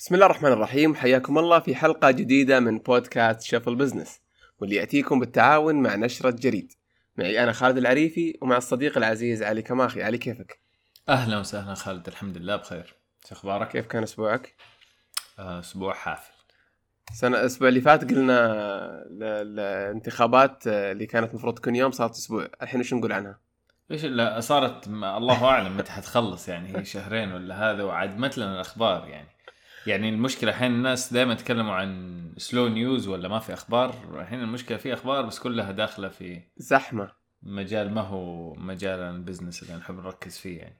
بسم الله الرحمن الرحيم حياكم الله في حلقة جديدة من بودكاست سوالف business واللي يأتيكم بالتعاون مع نشرة جريد معي أنا خالد العريفي ومع الصديق العزيز علي كماخي علي كيفك؟ أهلا وسهلا خالد الحمد لله بخير شو أخبارك؟ كيف كان أسبوعك؟ آه، أسبوع حافل سنة الأسبوع اللي فات قلنا الانتخابات اللي كانت المفروض تكون يوم صارت أسبوع الحين وش نقول عنها؟ إيش لا صارت الله أعلم متى حتخلص يعني هي شهرين ولا هذا وعدمت لنا الأخبار يعني يعني المشكلة الحين الناس دائما يتكلموا عن slow news ولا ما في أخبار. الحين المشكلة في أخبار بس كلها داخلة في زحمة. مجال ما هو مجال ال business اللي نحب نركز فيه يعني.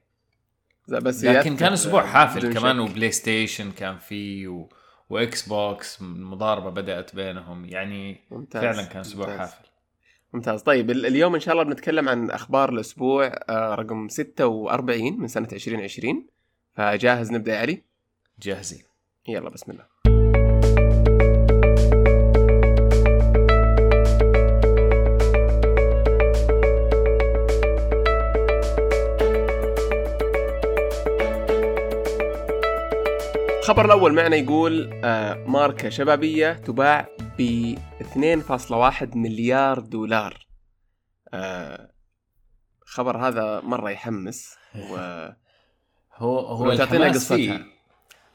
ز- بس لكن كان أسبوع حافل كمان شك. و PlayStation كان فيه و... و Xbox المضاربه بدأت بينهم. يعني ممتاز فعلا كان أسبوع ممتاز. حافل. ممتاز. طيب ال- اليوم إن شاء الله بنتكلم عن أخبار الأسبوع آه، رقم 46 من سنة 2020 فجاهز نبدأ يا علي؟ جاهزين. يلا بسم الله. الخبر الأول معنا يقول آه، ماركة شبابية تباع ب 2.1 مليار دولار. آه، خبر هذا مرة يحمس و هو هو تعطينا قصتها.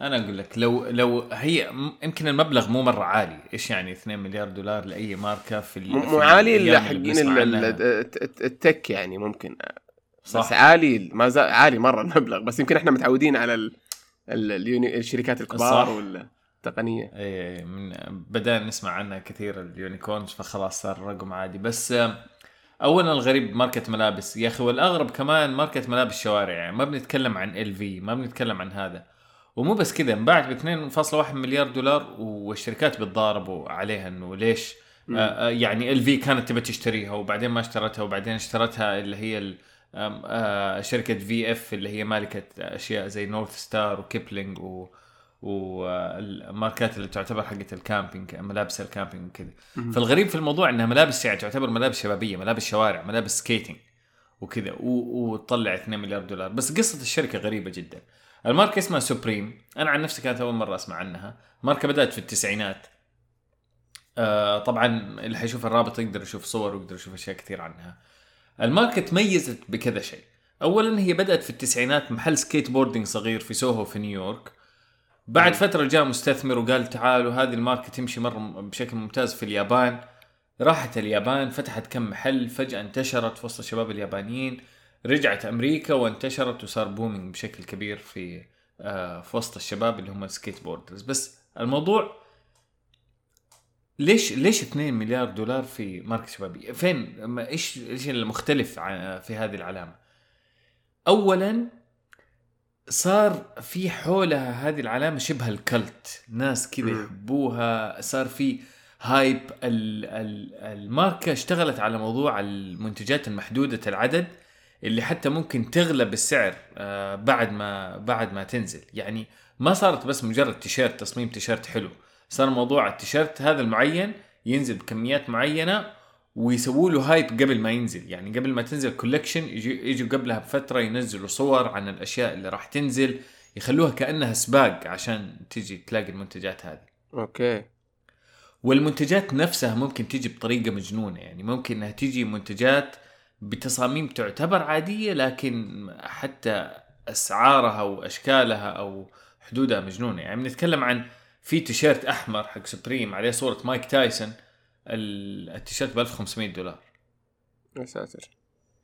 أنا أقول لك لو لو هي يمكن المبلغ مو مرة عالي. إيش يعني 2 مليار دولار لأي ماركة في مو عالي إلا حقين ال tech يعني ممكن. صح. بس عالي ما زال عالي مرة المبلغ. بس يمكن إحنا متعودين على ال... ال... ال uni... الشركات الكبار. والتقنيه اي من بدأنا نسمع عنها كثير ال unicorns فخلاص صار الرقم عادي. بس اولا الغريب ماركة ملابس. يا أخي والأغرب كمان ماركة ملابس شوارع. يعني ما بنتكلم عن LV ما بنتكلم عن هذا. ومو بس كذا انباعت ب 2.1 مليار دولار والشركات بتضاربوا عليها إنه ليش. آه آه، يعني LV كانت تبي تشتريها وبعدين ما اشترتها وبعدين اشترتها اللي هي آه شركة VF اللي هي مالكة أشياء زي North Star و Kipling و والماركات اللي تعتبر حقت ال camping ملابس ال camping وكذا. فالغريب في الموضوع إنها ملابس يعني تعتبر ملابس شبابية ملابس شوارع ملابس skating وكذا وتطلع 2 مليار دولار بس قصة الشركة غريبة جدا الماركة اسمها Supreme أنا عن نفسي كانت أول مرة أسمع عنها. ماركه بدأت في التسعينات. آه طبعا اللي حيشوف الرابط يقدر يشوف صور ويقدر يشوف أشياء كثير عنها. الماركة تميزت بكذا شيء. اولا هي بدأت في التسعينات محل skateboarding صغير في سوهو في نيويورك. بعد فترة جاء مستثمر وقال تعالوا هذه الماركة تمشي مرة بشكل ممتاز في اليابان. راحت اليابان فتحت كم محل فجأة انتشرت في وسط الشباب اليابانيين. رجعت أمريكا وانتشرت وصار booming بشكل كبير في آه في وسط الشباب اللي هم ال skateboarders بس الموضوع ليش ليش 2 مليار دولار في ماركة شبابية؟ فين إيش إيش المختلف عن- في هذه العلامة؟ اولا صار في حولها هذه العلامة شبه الكلت، ناس كذا. يحبوها، صار في هايب ال- ال- الماركة اشتغلت على موضوع المنتجات المحدودة العدد اللي حتى ممكن تغلى بالسعر آه، بعد ما بعد ما تنزل، يعني ما صارت بس مجرد تيشيرت تصميم تيشيرت حلو، صار موضوع التيشيرت هذا المعين ينزل بكميات معينة ويسووا له hype قبل ما ينزل. يعني قبل ما تنزل collection يجي يجوا قبلها بفترة ينزلوا صور عن الأشياء اللي راح تنزل يخلوها كأنها سباق عشان تجي تلاقي المنتجات هذه. أوكي. والمنتجات نفسها ممكن تيجي بطريقة مجنونة. يعني ممكن إنها تيجي منتجات بتصاميم تعتبر عادية لكن حتى أسعارها وأشكالها أو حدودها مجنونة. يعني بنتكلم عن في تيشيرت أحمر حق Supreme عليه صورة مايك تايسون ال- التيشيرت ب 1500 دولار. يا ساتر.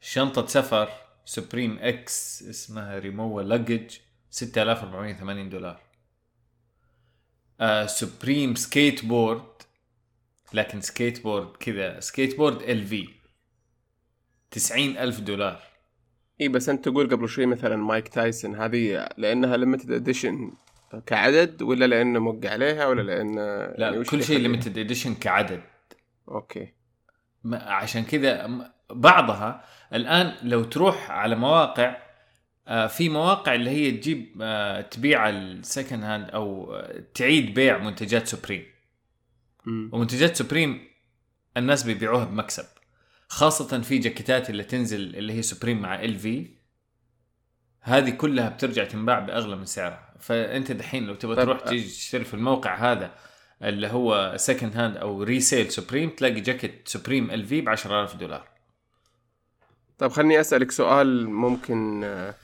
شنطة سفر Supreme X اسمها Rimowa luggage 6480 دولار. آه Supreme skateboard لكن سكيت بورد كذا skateboard LV. 90 ألف دولار. اي بس أنت تقول قبل شوي مثلا مايك تايسون هذه لأنها limited edition كعدد ولا لأنه موقع عليها ولا لأن لا يعني كل شيء limited edition كعدد. أوكي. ما- عشان كذا بعضها الآن لو تروح على مواقع آه، في مواقع اللي هي تجيب آه، تبيع ال second hand أو تعيد بيع منتجات سوبريم. ومنتجات سوبريم الناس بيبيعوها بمكسب. خاصة في جاكيتات اللي تنزل اللي هي سوبريم مع ال VF هذه كلها بترجع تنباع بأغلى من سعرها. فأنت دحين لو تبغى طيب، تروح أ- تيجي تشتري في الموقع هذا اللي هو second hand أو resale سوبريم تلاقي جاكيت سوبريم ال VF ب 10000 دولار. طيب خليني أسألك سؤال ممكن آه،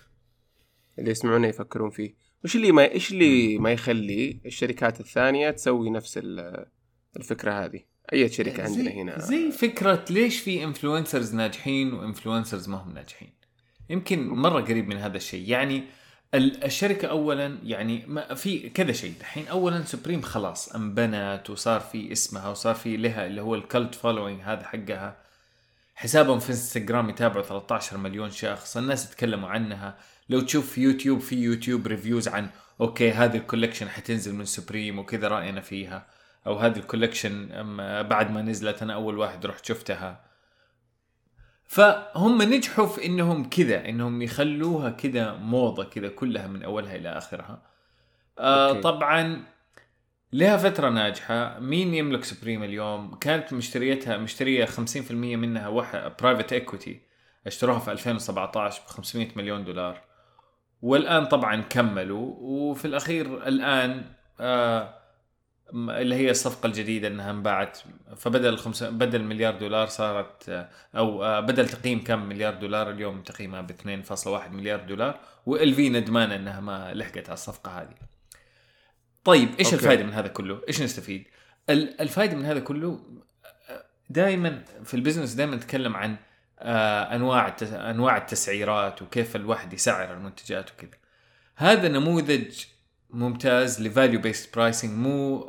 اللي يسمعونا يفكرون فيه. وش اللي ما إيش اللي ما يخلي الشركات الثانية تسوي نفس ال- الفكرة هذه؟ أي شركة عندنا زي هنا. زي فكرة ليش في influencers ناجحين و influencers ما هم ناجحين. يمكن مرة قريب من هذا الشيء. يعني ال- الشركة اولا يعني ما في كذا شيء. الحين اولا سوبريم خلاص أنبنت وصار في اسمها وصار في لها اللي هو ال cult following هذا حقها. حسابهم في انستغرام يتابعوا 13 مليون شخص. الناس يتكلموا عنها. لو تشوف في يوتيوب في يوتيوب reviews عن أوكي هذه ال collection حتنزل من سوبريم وكذا رأينا فيها. أو هذه ال collection بعد ما نزلت أنا أول واحد رحت شفتها. فهم نجحوا في إنهم كذا إنهم يخلوها كذا موضة كذا كلها من أولها إلى آخرها. آه أوكي. طبعا لها فترة ناجحة. مين يملك سوبريم اليوم؟ كانت مشتريتها مشترية 50% منها واحد private equity اشتروها في 2017 ب 500 مليون دولار. والآن طبعا كملوا. وفي الأخير الآن آه اللي هي الصفقة الجديدة إنها انباعت فبدل الخمسة بدل مليار دولار صارت آه، أو آه، بدل تقييم كم مليار دولار اليوم تقييمها ب 2.1 مليار دولار وال VF ندمانة إنها ما لحقت على الصفقة هذه. طيب إيش أوكي. الفائدة من هذا كله؟ إيش نستفيد؟ ال- الفائدة من هذا كله دائما في ال business دائما نتكلم عن آه، أنواع أنواع التسعيرات وكيف الواحد يسعر المنتجات وكذا. هذا نموذج ممتاز ل value based pricing مو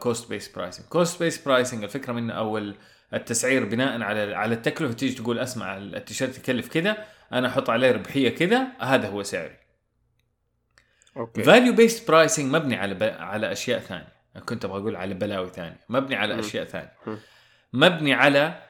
cost based pricing cost based pricing الفكرة منه أو ال- التسعير بناء على على التكلفة تيجي تقول أسمع التيشيرت يكلف كذا أنا أحط عليه ربحية كذا هذا هو سعري. أوكي. value based pricing مبني على ب... على أشياء ثانية. كنت أبغى أقول على بلاوي ثانية. مبني على. أشياء ثانية. مبني على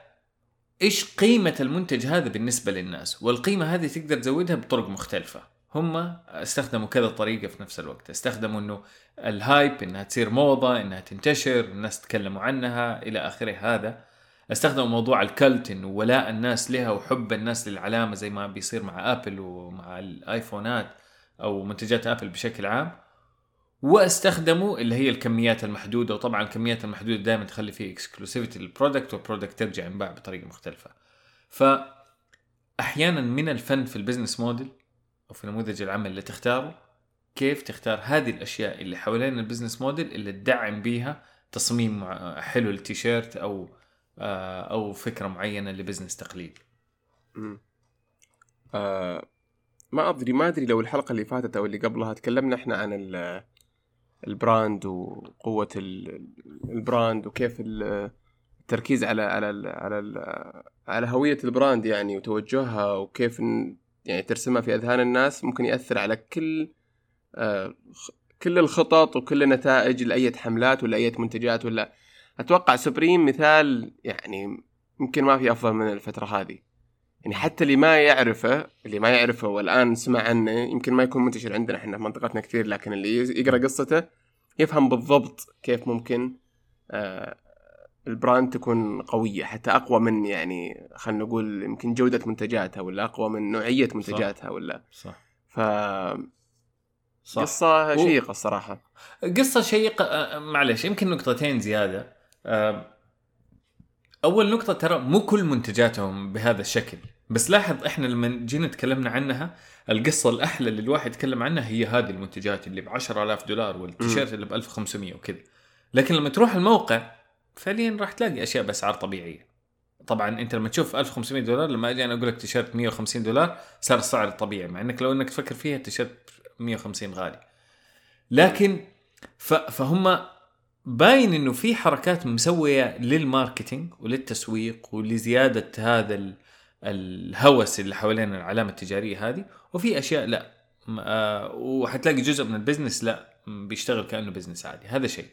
إيش قيمة المنتج هذا بالنسبة للناس. والقيمة هذه تقدر تزودها بطرق مختلفة. هم استخدموا كذا طريقة في نفس الوقت. استخدموا إنه ال hype إنها تصير موضة إنها تنتشر الناس تتكلموا عنها إلى آخره. هذا استخدموا موضوع ال cult إنه ولاء الناس لها وحب الناس للعلامة زي ما بيصير مع آبل ومع الآيفونات أو منتجات آبل بشكل عام. واستخدموا اللي هي الكميات المحدودة وطبعا الكميات المحدودة دائما تخلي فيه exclusivity لل product وال product ترجع ينباع بطريقة مختلفة. ف أحيانا من الفن في ال business model أو في نموذج العمل اللي تختاره كيف تختار هذه الأشياء اللي حوالين ال business model اللي تدعم بيها تصميم حلو للتيشيرت أو آه، أو فكرة معينة ل business تقليدي. آه ما أدري ما أدري لو الحلقة اللي فاتت أو اللي قبلها تكلمنا إحنا عن ال- ال brand وقوة ال- ال brand وكيف ال- التركيز على على على على هوية ال brand يعني وتوجهها وكيف يعني ترسمها في أذهان الناس ممكن يأثر على كل آه كل الخطط وكل النتائج لأي حملات ولا أي منتجات ولا. أتوقع سوبريم مثال يعني يمكن ما في أفضل من الفترة هذه. يعني حتى اللي ما يعرفه اللي ما يعرفه والآن سمع عنه يمكن ما يكون منتشر عندنا إحنا في منطقتنا كثير لكن اللي يقرأ قصته يفهم بالضبط كيف ممكن آه ال brand تكون قوية حتى أقوى من يعني خلينا نقول يمكن جودة منتجاتها ولا أقوى من نوعية منتجاتها ولا. صح. ف صح. قصة شيقة الصراحة. قصة شيقة معلش يمكن نقطتين زيادة. أول نقطة ترى مو كل منتجاتهم بهذا الشكل. بس لاحظ إحنا لما جينا تكلمنا عنها القصة الأحلى اللي الواحد يتكلم عنها هي هذه المنتجات اللي ب 10000 دولار والتيشيرت اللي ب 1500 وكذا. لكن لما تروح الموقع فعليا راح تلاقي أشياء بأسعار طبيعية. طبعا أنت لما تشوف 1500 دولار لما أجي أنا أقول لك تيشيرت 150 دولار صار السعر الطبيعي مع إنك لو إنك تفكر فيها التيشيرت 150 غالي. لكن فهم باين إنه في حركات مسوية لل marketing وللتسويق ولزيادة هذا ال- الهوس اللي حوالين العلامة التجارية هذه. وفي أشياء لا. آه، وحتلاقي جزء من ال business لا بيشتغل كأنه business عادي. هذا شيء.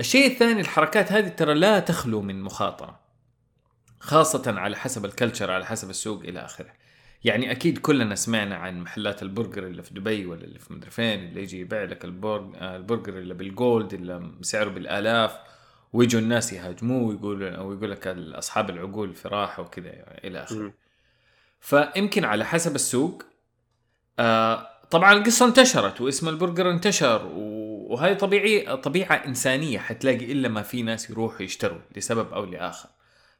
الشيء الثاني الحركات هذه ترى لا تخلو من مخاطرة خاصة على حسب ال culture على حسب السوق إلى آخره يعني أكيد كلنا سمعنا عن محلات البرجر اللي في دبي ولا اللي في مدري فين اللي يجي يبيع لك البرج... البرجر اللي بال gold اللي سعره بالآلاف ويجوا الناس يهاجموه ويقولوا أو يقول لك أصحاب العقول في راحة وكذا يعني إلى آخره. فيمكن على حسب السوق آه طبعا القصة انتشرت واسم البرجر انتشر و- وهي طبيعي طبيعة إنسانية حتلاقي إلا ما في ناس يروحوا يشتروا لسبب أو لآخر.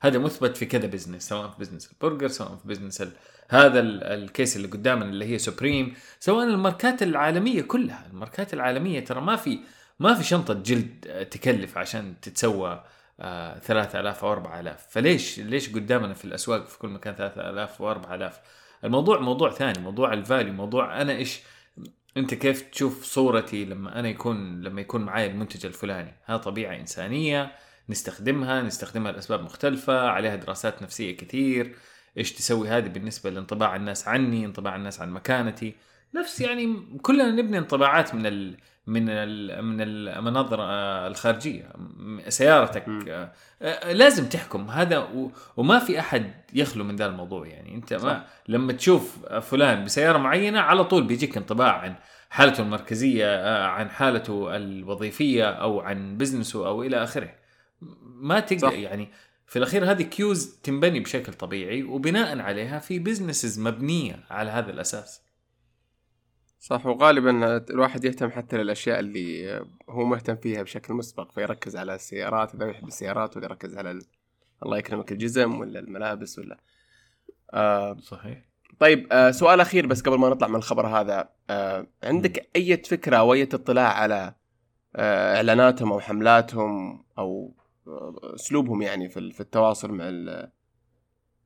هذا مثبت في كذا business سواء في business البرجر سواء في business ال... هذا ال- ال case اللي قدامنا اللي هي سوبريم سواء الماركات العالمية كلها. الماركات العالمية ترى ما في ما في شنطة جلد تكلف عشان تتسوى آه 3000 أو 4000 فليش ليش قدامنا في الأسواق في كل مكان 3000 و 4000 الموضوع موضوع ثاني موضوع ال value موضوع أنا إيش أنت كيف تشوف صورتي لما أنا يكون لما يكون معي المنتج الفلاني؟ هذا طبيعة إنسانية نستخدمها نستخدمها لأسباب مختلفة عليها دراسات نفسية كثير. إيش تسوي هذه بالنسبة لانطباع الناس عني انطباع الناس عن مكانتي؟ نفس يعني كلنا نبني انطباعات من من ال من المناظر آه، الخارجية م- سيارتك مم. آه، آه، لازم تحكم هذا وما في أحد يخلو من ذا الموضوع يعني أنت ما صح. لما تشوف فلان بسيارة معينة على طول بيجيك انطباع عن حالته المركزية عن حالته الوظيفية أو عن بزنسه أو إلى آخره ما تقدر. يعني في الأخير هذه cues تنبني بشكل طبيعي وبناء عليها في businesses مبنية على هذا الأساس صح وغالبا الواحد يهتم حتى للأشياء اللي هو مهتم فيها بشكل مسبق فيركز على السيارات إذا يحب السيارات ولا يركز على ال... الله يكرمك الجزم ولا الملابس ولا آه صحيح. طيب آه سؤال أخير بس قبل ما نطلع من الخبر هذا آه عندك أي فكرة أو أي اطلاع على آه إعلاناتهم أو حملاتهم أو آه، أسلوبهم يعني في في التواصل مع ال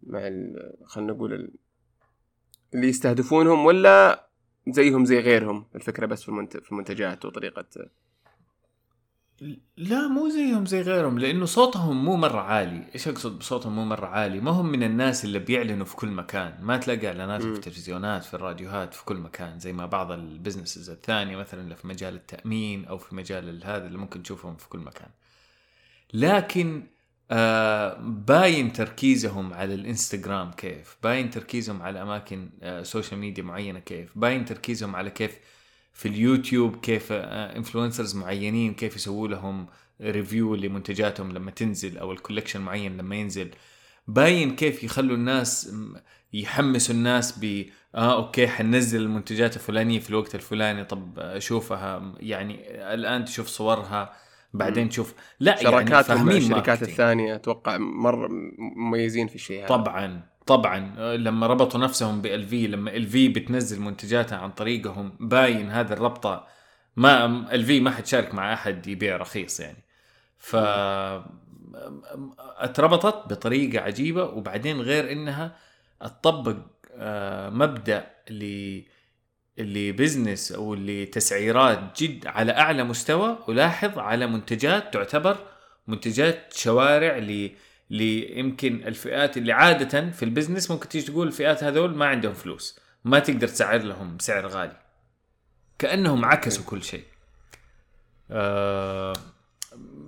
مع ال خلينا نقول ال- اللي يستهدفونهم ولا زيهم زي غيرهم الفكرة بس في في المنتجات وطريقة لا مو زيهم زي غيرهم لأنه صوتهم مو مرة عالي، إيش أقصد بصوتهم مو مرة عالي؟ ما هم من الناس اللي بيعلنوا في كل مكان، ما تلاقي إعلانات مم. في التلفزيونات في الراديوهات في كل مكان زي ما بعض البزنسز الثانية مثلا اللي في مجال التأمين أو في مجال ال- هذا اللي ممكن تشوفهم في كل مكان. لكن آه باين تركيزهم على الإنستغرام كيف، باين تركيزهم على أماكن آه social media معينة كيف، باين تركيزهم على كيف في اليوتيوب كيف influencers معينين كيف يسووا لهم review لمنتجاتهم لما تنزل أو ال collection معين لما ينزل. باين كيف يخلوا الناس يحمسوا الناس ب آه okay حننزل المنتجات الفلانية في الوقت الفلاني طب آه، شوفها يعني الآن تشوف صورها. بعدين تشوف. لا يعني شراكاتهم مع فاهمين الشركات ماركتينج. الثانية أتوقع مره مميزين في الشيء هذا. طبعا طبعا. لما ربطوا نفسهم بال في لما ال في بتنزل منتجاتها عن طريقهم باين هذه الربطة ما ال في ما حتشارك مع أحد يبيع رخيص يعني. ف اتربطت بطريقة عجيبة وبعدين غير إنها تطبق آه، مبدأ ل اللي business أو اللي تسعيرات جد على أعلى مستوى ولاحظ على منتجات تعتبر منتجات شوارع ل ليمكن الفئات اللي عادة في ال business ممكن تيجي تقول الفئات هذول ما عندهم فلوس ما تقدر تسعر لهم سعر غالي. كأنهم عكسوا كل شيء. آه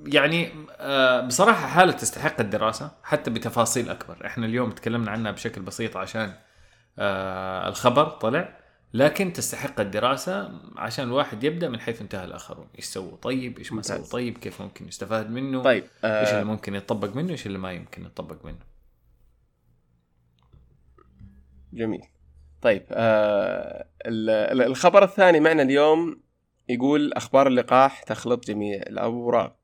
يعني آه بصراحة حالة تستحق الدراسة حتى بتفاصيل أكبر. إحنا اليوم تكلمنا عنها بشكل بسيط عشان آه الخبر طلع. لكن تستحق الدراسة عشان الواحد يبدأ من حيث انتهى الآخرون. إيش سووا؟ طيب إيش ما سووا. طيب كيف ممكن يستفاد منه؟ طيب إيش اللي آه ممكن يتطبق منه؟ إيش اللي ما يمكن يتطبق منه؟ جميل. طيب آه ال- ال- الخبر الثاني معنا اليوم يقول أخبار اللقاح تخلط جميع الأوراق.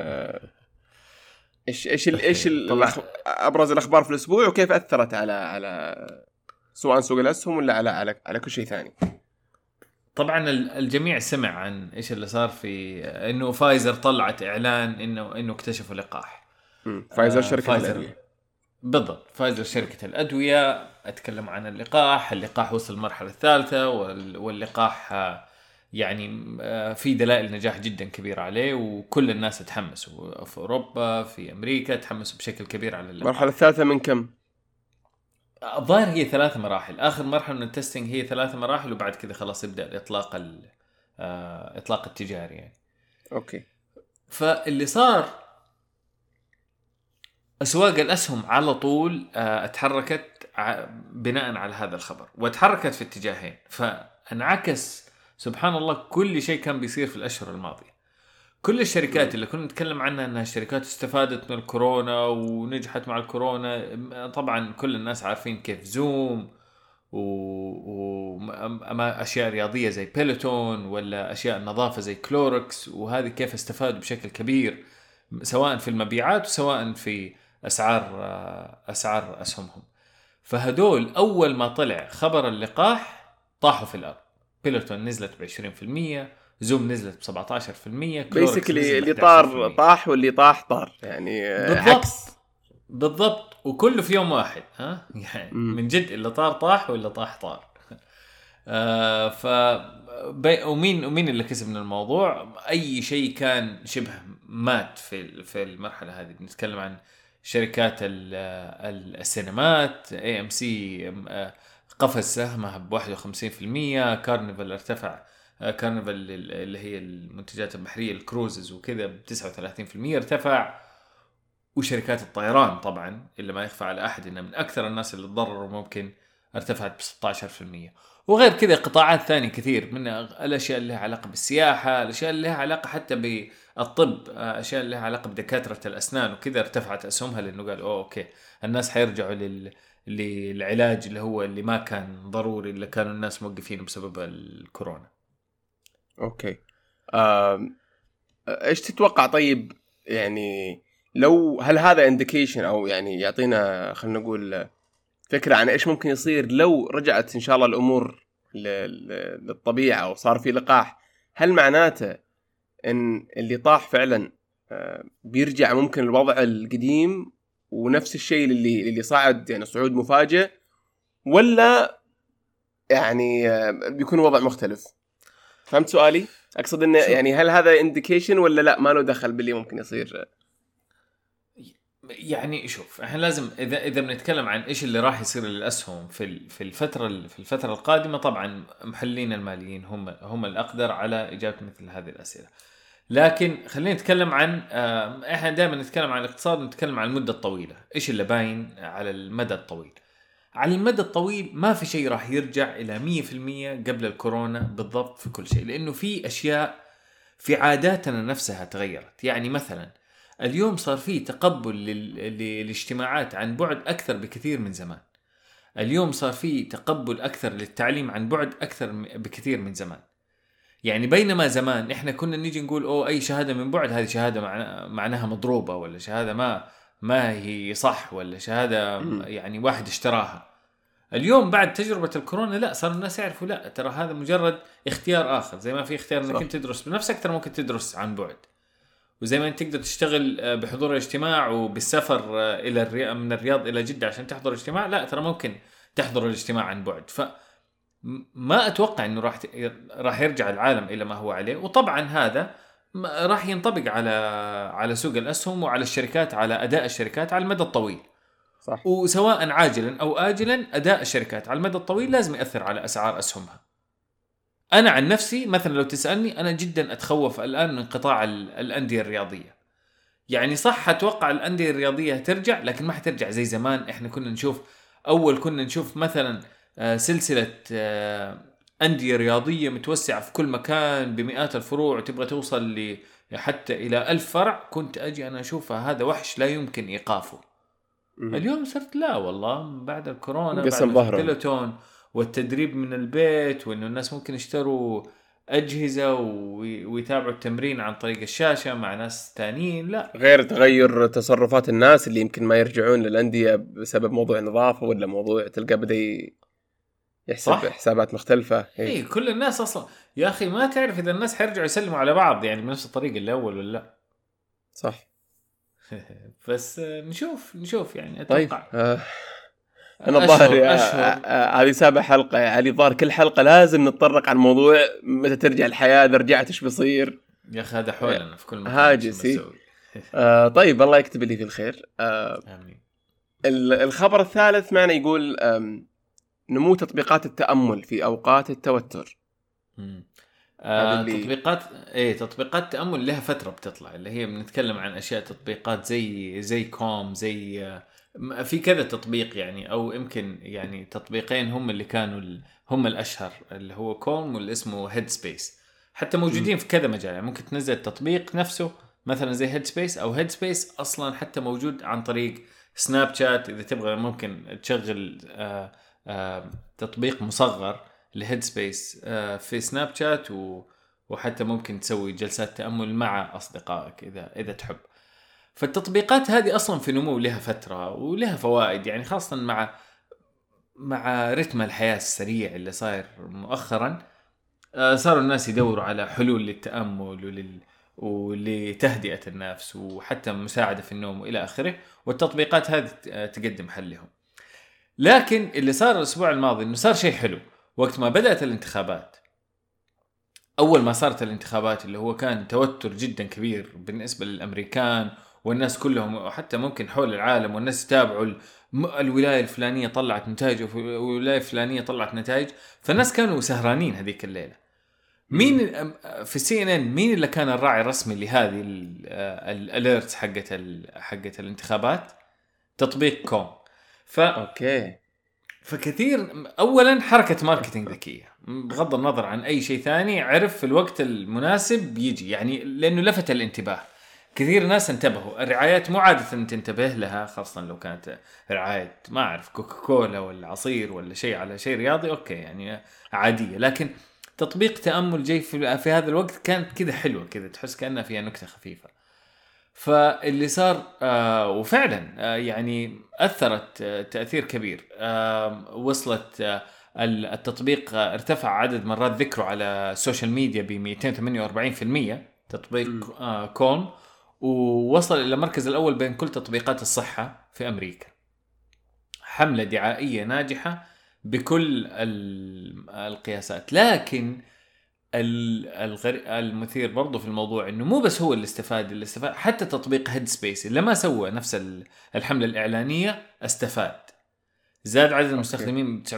آه، إيش إيش إيش أبرز الأخبار في الأسبوع وكيف أثرت على على سواء سوق الأسهم ولا على على على كل شيء ثاني. طبعا ال- الجميع سمع عن إيش اللي صار في إنه فايزر طلعت إعلان إنه إنه اكتشفوا لقاح. فايزر آه، شركة فايزر. الأدوية. بالضبط. فايزر شركة الأدوية. أتكلم عن اللقاح. اللقاح وصل المرحلة الثالثة وال- واللقاح آه، يعني آه، في دلائل نجاح جدا كبيرة عليه وكل الناس تحمسوا. في أوروبا في أمريكا تحمسوا بشكل كبير على اللقاح. المرحله الثالثة من كم؟ الظاهر هي ثلاث مراحل. آخر مرحلة من ال testing هي ثلاث مراحل وبعد كذا خلاص يبدأ الإطلاق ال- آه، التجاري يعني. okay. فاللي صار أسواق الأسهم على طول آه، اتحركت ع- بناء على هذا الخبر وتحركت في اتجاهين. فانعكس سبحان الله كل شيء كان بيصير في الأشهر الماضية. كل الشركات اللي كنا نتكلم عنها إنها شركات استفادت من الكورونا ونجحت مع الكورونا طبعا كل الناس عارفين كيف زوم وما أشياء رياضية زي بيلوتون ولا أشياء النظافه زي كلوركس وهذه كيف استفادوا بشكل كبير سواء في المبيعات وسواء في أسعار أسعار أسهمهم. فهدول أول ما طلع خبر اللقاح طاحوا في الأرض. بيلوتون نزلت ب 20% زوم نزلت ب 17% basically اللي طار طاح واللي طاح طار. يعني بالضبط. عكس. بالضبط. وكله في يوم واحد ها؟ يعني م. من جد اللي طار طاح واللي طاح طار. آه ف بي... ومين ومين اللي كسب من الموضوع؟ أي شيء كان شبه مات في في المرحلة هذه. بنتكلم عن شركات السينمات AMC قفز سهمها ب 51% كارنيفال ارتفع كارنيفال اللي هي المنتجات البحرية ال cruises وكذا ب 39% ارتفع. وشركات الطيران طبعا اللي ما يخفى على أحد انها من أكثر الناس اللي تضرروا ممكن ارتفعت ب 16% وغير كذا قطاعات ثانية كثير من الأشياء اللي لها علاقة بالسياحة، الأشياء اللي لها علاقة حتى بالطب، أشياء اللي لها علاقة بدكاترة الأسنان وكذا ارتفعت أسهمها لأنه قال أوه okay. الناس حيرجعوا لل للعلاج اللي هو اللي ما كان ضروري اللي كانوا الناس موقفينه بسبب الكورونا. okay. إيش تتوقع طيب يعني لو هل هذا indication أو يعني يعطينا خلينا نقول فكرة عن إيش ممكن يصير لو رجعت إن شاء الله الأمور للطبيعة وصار في لقاح هل معناته إن اللي طاح فعلا آه، بيرجع ممكن الوضع القديم ونفس الشيء اللي اللي صعد يعني صعود مفاجئ ولا يعني آه، بيكون وضع مختلف فهمت سؤالي؟ أقصد إنه يعني هل هذا انديكيشن ولا لا؟ ما له دخل باللي ممكن يصير. يعني شوف إحنا لازم إذا إذا بنتكلم عن إيش اللي راح يصير للأسهم في في الفترة في الفترة القادمة طبعا محللين الماليين هم هم الأقدر على اجابه مثل هذه الأسئلة. لكن خلينا نتكلم عن إحنا دائما نتكلم عن الاقتصاد نتكلم عن المدة الطويلة، إيش اللي باين على المدى الطويل. على المدى الطويل ما في شيء راح يرجع إلى 100% قبل الكورونا بالضبط في كل شيء، لأنه في أشياء في عاداتنا نفسها تغيرت، يعني مثلا اليوم صار في تقبل للاجتماعات عن بعد أكثر بكثير من زمان. اليوم صار في تقبل أكثر للتعليم عن بعد أكثر بكثير من زمان. يعني بينما زمان إحنا كنا نيجي نقول أوه أي شهادة من بعد هذه شهادة معناها مضروبة ولا شهادة ما ما هي صح ولا شهادة يعني واحد اشتراها. اليوم بعد تجربة الكورونا لا صار الناس يعرفوا لا ترى هذا مجرد اختيار آخر. زي ما في اختيار إنك أنت تدرس بنفسك ترى ممكن تدرس عن بعد. وزي ما أنت تقدر تشتغل آه، بحضور الاجتماع وبالسفر آه، إلى الرياض من الرياض إلى جدة عشان تحضر اجتماع لا ترى ممكن تحضر الاجتماع عن بعد. ف ما أتوقع إنه راح راح يرجع العالم إلى ما هو عليه. وطبعا هذا راح ينطبق على على سوق الأسهم وعلى الشركات على أداء الشركات على المدى الطويل. صح. وسواء عاجلا أو اجلا أداء الشركات على المدى الطويل لازم يأثر على أسعار أسهمها. أنا عن نفسي مثلا لو تسألني أنا جدا أتخوف الآن من قطاع الأندية الرياضية. يعني صح أتوقع الأندية الرياضية ترجع لكن ما حترجع زي زمان. إحنا كنا نشوف أول كنا نشوف مثلا آه، سلسلة آه، أندية رياضية متوسعة في كل مكان بمئات الفروع وتبغى توصل ل حتى إلى ألف فرع؟ كنت أجي أنا أشوفها هذا وحش لا يمكن إيقافه. اليوم صرت لا والله بعد الكورونا بعد البلوتون والتدريب من البيت وإنه الناس ممكن يشتروا أجهزة ويتابعوا التمرين عن طريق الشاشة مع ناس ثانيين لا. غير تغير تصرفات الناس اللي يمكن ما يرجعون للأندية بسبب موضوع نظافه ولا موضوع تلقى بدأ يحسب صح؟ حسابات مختلفة اي إيه كل الناس أصلا يا أخي ما تعرف إذا الناس حيرجعوا يسلموا على بعض يعني بنفس الطريقة اللي اول ولا لا؟ صح. بس نشوف نشوف يعني أتوقع. طيب آه أنا الظاهر هذه سابع حلقة يا علي ظاهر كل حلقة لازم نتطرق عن موضوع متى ترجع الحياة إذا رجعت إيش بيصير؟ يا أخي هذا حولنا في كل مكان هاجسي آه طيب الله يكتب لي في الخير. آه آمين. الخبر الثالث معنا يقول نمو تطبيقات التأمل في أوقات التوتر. آه تطبيقات إيه تطبيقات تأمل لها فترة بتطلع اللي هي بنتكلم عن أشياء تطبيقات زي زي كوم زي آه في كذا تطبيق يعني أو يمكن يعني تطبيقين هم اللي كانوا هم الأشهر اللي هو كوم واللي اسمه هيد سبيس حتى موجودين في كذا مجال يعني ممكن تنزل التطبيق نفسه مثلا زي هيد سبيس أو هيد سبيس أصلا حتى موجود عن طريق سناب شات إذا تبغى ممكن تشغل آه، تطبيق مصغر لهيد سبيس آه، في سناب شات وحتى ممكن تسوي جلسات تأمل مع أصدقائك اذا إذا تحب. فالتطبيقات هذه أصلا في نمو لها فترة ولها فوائد يعني خاصه مع مع رتم الحياة السريع اللي صاير مؤخرا آه، صاروا الناس يدوروا على حلول للتأمل ولل ولتهدئة النفس وحتى مساعدة في النوم وإلى آخره والتطبيقات هذه تقدم حل لهم. لكن اللي صار الأسبوع الماضي إنه صار شيء حلو. وقت ما بدأت الانتخابات أول ما صارت الانتخابات اللي هو كان توتر جدا كبير بالنسبة للأمريكان والناس كلهم وحتى ممكن حول العالم والناس يتابعوا الولاية الفلانية طلعت نتائج والولاية الفلانية طلعت نتائج فالناس كانوا سهرانين هذيك الليلة. مين في ال CNN مين اللي كان الراعي الرسمي لهذه ال alerts حقت حقت الانتخابات؟ تطبيق كوم. ف okay. فكثير اولا حركة marketing ذكية. بغض النظر عن أي شيء ثاني عرف في الوقت المناسب يجي. يعني لأنه لفت الانتباه. كثير ناس انتبهوا. الرعايات مو عادة تنتبه لها خاصة لو كانت رعاية ما أعرف كوكاكولا ولا عصير ولا شيء على شيء رياضي okay يعني عادية. لكن تطبيق تأمل جاي في, في هذا الوقت كانت كذا حلوة كذا تحس كأنها فيها نكتة خفيفة. فاللي صار آه وفعلا آه يعني أثرت آه تأثير كبير. آه وصلت آه التطبيق آه ارتفع عدد مرات ذكره على ال social media ب 248% تطبيق آه كون ووصل إلى المركز الأول بين كل تطبيقات الصحة في أمريكا. حملة دعائية ناجحة بكل القياسات. لكن المثير برضو في الموضوع إنه مو بس هو اللي استفاد اللي استفاد حتى تطبيق هيد سبيس اللي ما سوى نفس الحملة الإعلانية استفاد. زاد عدد المستخدمين ب 965%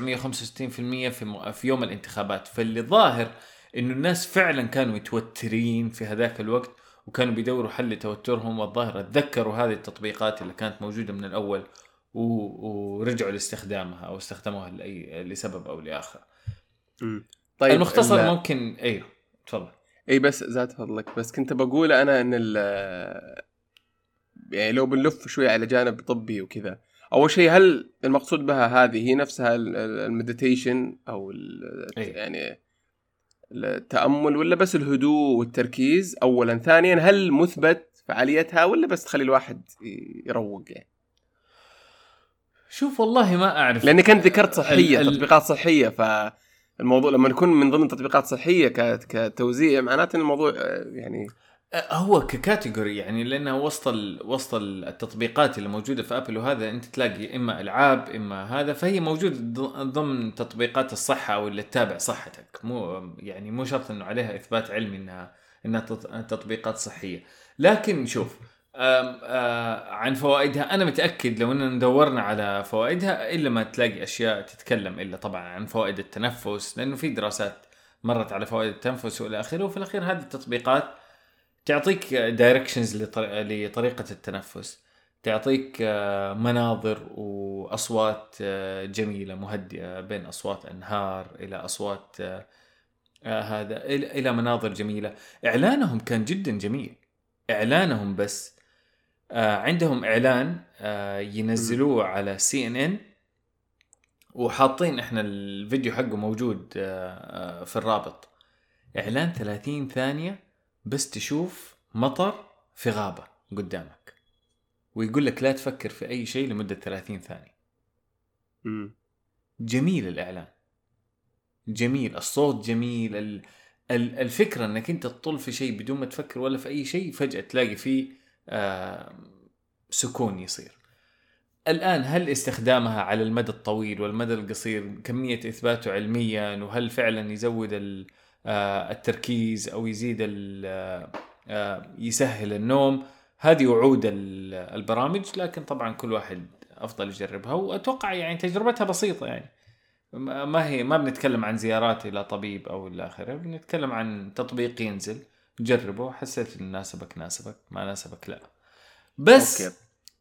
في في يوم الانتخابات. فاللي ظاهر إنه الناس فعلا كانوا متوترين في هذاك الوقت وكانوا بيدوروا حل لتوترهم. والظاهر تذكروا هذه التطبيقات اللي كانت موجودة من الأول ورجعوا لاستخدامها أو استخدموها لاي لسبب أو لآخر. طيب المختصر ال... ممكن أيوه تفضل. اي بس زاد فضلك. بس كنت بقول أنا إن ال يعني لو بنلف شوي على جانب طبي وكذا أول شيء هل المقصود بها هذه هي نفسها المديتيشن أو أيه. يعني التأمل ولا بس الهدوء والتركيز اولا؟ ثانيا هل مثبت فعاليتها ولا بس تخلي الواحد يروق يعني؟ شوف والله ما أعرف. لاني كنت ذكرت صحية ال... تطبيقات صحية ف الموضوع لما يكون من ضمن تطبيقات صحية كتوزيع معناته الموضوع آه، يعني آه، هو ككاتيجوري يعني لأنه وسط وسط التطبيقات اللي موجودة في ابل وهذا أنت تلاقي إما إلعاب إما هذا فهي موجود ضمن تطبيقات الصحة أو اللي تتابع صحتك. مو يعني مو شرط إنه عليها إثبات علمي انها إنها تطبيقات صحية. لكن شوف عن فوائدها أنا متأكد لو اننا دورنا على فوائدها إلا ما تلاقي أشياء تتكلم إلا طبعا عن فوائد التنفس لأنه في دراسات مرت على فوائد التنفس وإلى آخره وفي الأخير هذه التطبيقات تعطيك directions لطريقة التنفس تعطيك آه، مناظر وأصوات آه، جميلة مهدئة بين أصوات أنهار إلى أصوات هذا إلى مناظر جميلة. إعلانهم كان جدا جميل. إعلانهم بس عندهم إعلان آه ينزلوه على CNN وحاطين إحنا الفيديو حقه موجود آه آه في الرابط. إعلان 30 ثانية بس تشوف مطر في غابة قدامك. ويقول لك لا تفكر في أي شيء لمدة 30 ثانية. جميل الإعلان. جميل الصوت جميل الفكرة إنك أنت تطل في شيء بدون ما تفكر ولا في أي شيء فجأة تلاقي فيه سكون يصير. الآن هل استخدامها على المدى الطويل والمدى القصير كمية إثباته علميا وهل فعلا يزود آه، التركيز أو يزيد آه، يسهل النوم؟ هذه وعود البرامج لكن طبعا كل واحد أفضل يجربها وأتوقع يعني تجربتها بسيطة يعني. ما هي ما بنتكلم عن زيارات إلى طبيب أو إلى آخره بنتكلم عن تطبيق ينزل. جربه حسيت إن ناسبك ناسبك ما ناسبك لا. بس أوكي.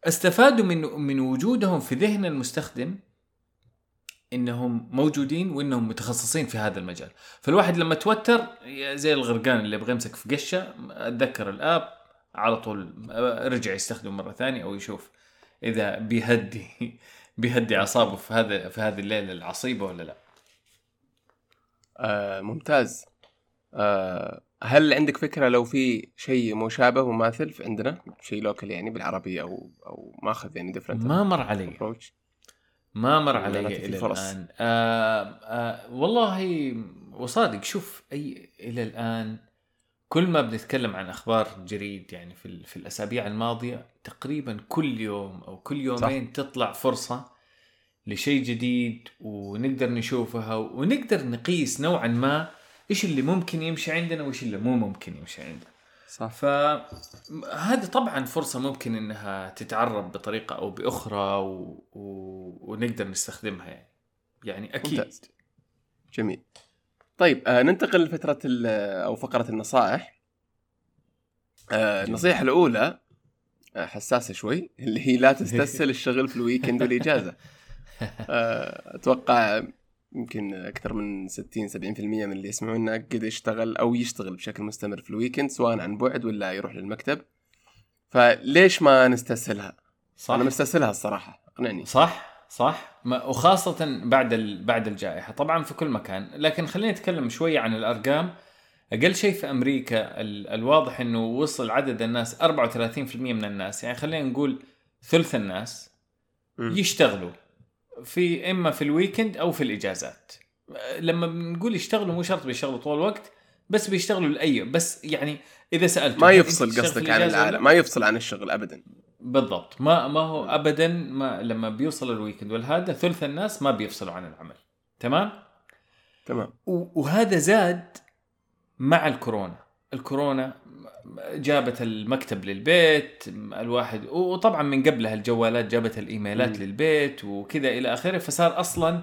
استفادوا من من وجودهم في ذهن المستخدم إنهم موجودين وإنهم متخصصين في هذا المجال. فالواحد لما توتر زي الغرقان اللي يبغى يمسك في قشة أتذكر ال app على طول رجع يستخدمه مرة ثانية أو يشوف إذا بيهدي بيهدي أعصابه في هذا في هذه الليلة العصيبة ولا لا. آه ممتاز. آه هل عندك فكرة لو في شيء مشابه مماثل في عندنا؟ شيء local يعني بالعربي أو أو ماخذ يعني different ما مر علي. approach ما مر علي إلى. الآن. آه آه والله وصادق. شوف أي إلى الآن كل ما بنتكلم عن أخبار جريد يعني في في الأسابيع الماضية تقريبا كل يوم أو كل يومين صح. تطلع فرصة لشيء جديد ونقدر نشوفها ونقدر نقيس نوعا ما إيش اللي ممكن يمشي عندنا وايش اللي مو ممكن يمشي عندنا. صح. فهذه طبعا فرصة ممكن إنها تتعرب بطريقة أو بأخرى و... و... ونقدر نستخدمها يعني. يعني أكيد. ممتاز. جميل. طيب آه ننتقل لفترة أو فقرة النصائح. آه النصيحة الأولى آه حساسة شوي اللي هي لا تستسهل الشغل في ال weekend والإجازة. آه أتوقع يمكن أكثر من 60 70% من اللي يسمعونا قد يشتغل أو يشتغل بشكل مستمر في ال weekend سواء عن بعد ولا يروح للمكتب. فليش ما نستسهلها؟ صح. أنا مستسهلها الصراحة أقنعني. صح صح. ما وخاصة بعد ال... بعد الجائحة. طبعا في كل مكان. لكن خلينا نتكلم شوية عن الأرقام. أقل شيء في أمريكا ال... الواضح إنه وصل عدد الناس 34% من الناس. يعني خلينا نقول ثلث الناس مم. يشتغلوا. في إما في الويكند أو في الإجازات. لما بنقول يشتغلوا مو شرط بيشتغلوا طول الوقت بس بيشتغلوا لأي بس يعني إذا سالت ما يفصل قصدك عن العالم ما يفصل عن الشغل أبدا. بالضبط. ما ما هو ابدا ما لما بيوصل الويكند والهذا ثلث الناس ما بيفصلوا عن العمل. تمام؟ تمام. وهذا زاد مع الكورونا. الكورونا جابت المكتب للبيت الواحد وطبعا من قبلها الجوالات جابت الإيميلات مم. للبيت وكذا إلى آخره فصار أصلا